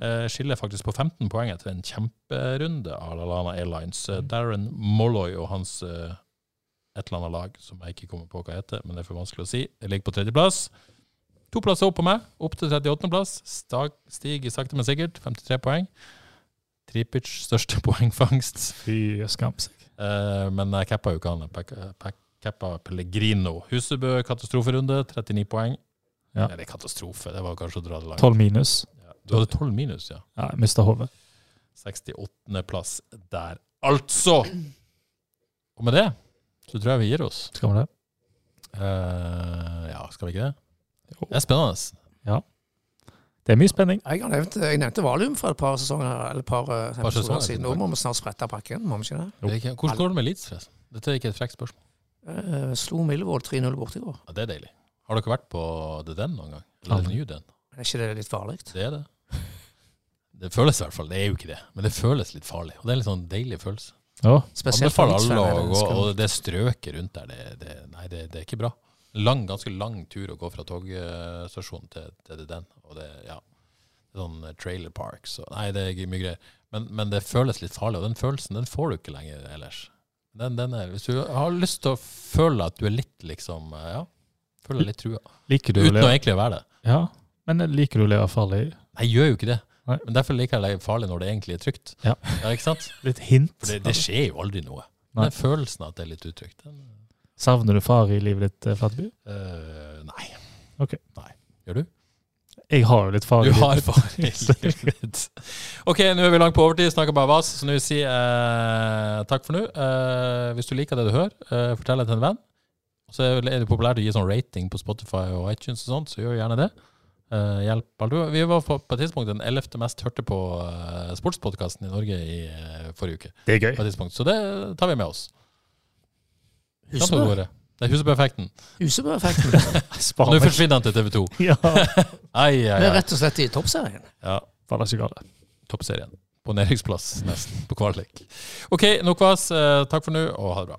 Uh, skiller faktisk på 15 poeng etter en kjemperunde av Lallana Airlines. Uh, Darren Molloy og hans uh, et eller annet lag som jeg ikke kommer på hva heter, men det er for vanskelig å si. jeg ligger på tredjeplass. To plasser opp på meg, opp til 38.-plass. Stiger sakte, men sikkert. 53 poeng. Tripic største (laughs) poengfangst. Fy skam seg. Eh, men jeg cappa jo ikke han. Cappa Pellegrino. Husebø, katastroferunde, 39 poeng. Ja. Eller katastrofe, det var kanskje å dra det langt. 12 minus. Ja. Du hadde 12 minus, ja. Ja, jeg mista hodet. 68.-plass der, altså! Og med det så tror jeg vi gir oss. Skal vi det? Eh, ja, skal vi ikke det? Det er spennende. Det er mye spenning. Jeg, har nevnt, jeg nevnte valium for et par sesonger eller et par, eh, Par sesonger siden. Nå må vi snart sprette pakken, må vi ikke det? Det er Hvordan går det med Leeds, forresten? Dette er ikke et frekt spørsmål. Uh, slo Millevold 3-0 borte i går. Ja, det er deilig. Har dere vært på The Den noen gang? Eller. The New Den? Er ikke det litt farlig? Det er det. Det føles i hvert fall. Det er jo ikke det, men det føles litt farlig. Og det er en litt sånn deilig følelse. Ja. Spesielt for Anbefaler alle å gå, og det strøket rundt der, det, det, nei, det, det er ikke bra. Lang, ganske lang tur å gå fra togstasjonen til, til den. Og det, ja, sånn trailer park, så nei, det er mye greier. Men, men det føles litt farlig, og den følelsen den får du ikke lenger ellers. Den, den er, hvis du har lyst til å føle at du er litt liksom, ja, føler litt trua. Liker du Uten å leve egentlig være det. Ja, men liker du å leve farlig? Nei, jeg gjør jo ikke det. Nei. Men derfor liker jeg å leve farlig når det egentlig er trygt. Ja. ikke sant? Litt hint? For det, det skjer jo aldri noe. Nei. Den følelsen at det er litt utrygt, den Savner du far i livet ditt, eh, Flateby? eh, Nei. Ok. Nei. Gjør du? Jeg har jo litt far Du i har (laughs) livet. ditt. litt. OK, nå er vi langt på overtid, snakker bare vas, så nå vil jeg si uh, takk for nå. Uh, hvis du liker det du hører, fortell det til en venn. Så er det populært å gi sånn rating på Spotify og iTunes og sånt, så gjør gjerne det. Uh, hjelp alle. Vi var på, på et tidspunkt den ellevte mest hørte på uh, sportspodkasten i Norge i uh, forrige uke. Det er gøy. På et. Så det tar vi med oss. Husebø. Det er Husebø-effekten. Husebø-effekten. (laughs) Nå forsvinner han til TV 2. Ja, (laughs) Ai, ai, Vi er rett og slett i toppserien. Ja. Toppserien. På næringsplass, nesten. På kvalik. OK, nok vas. Eh, takk for nå, og ha det bra.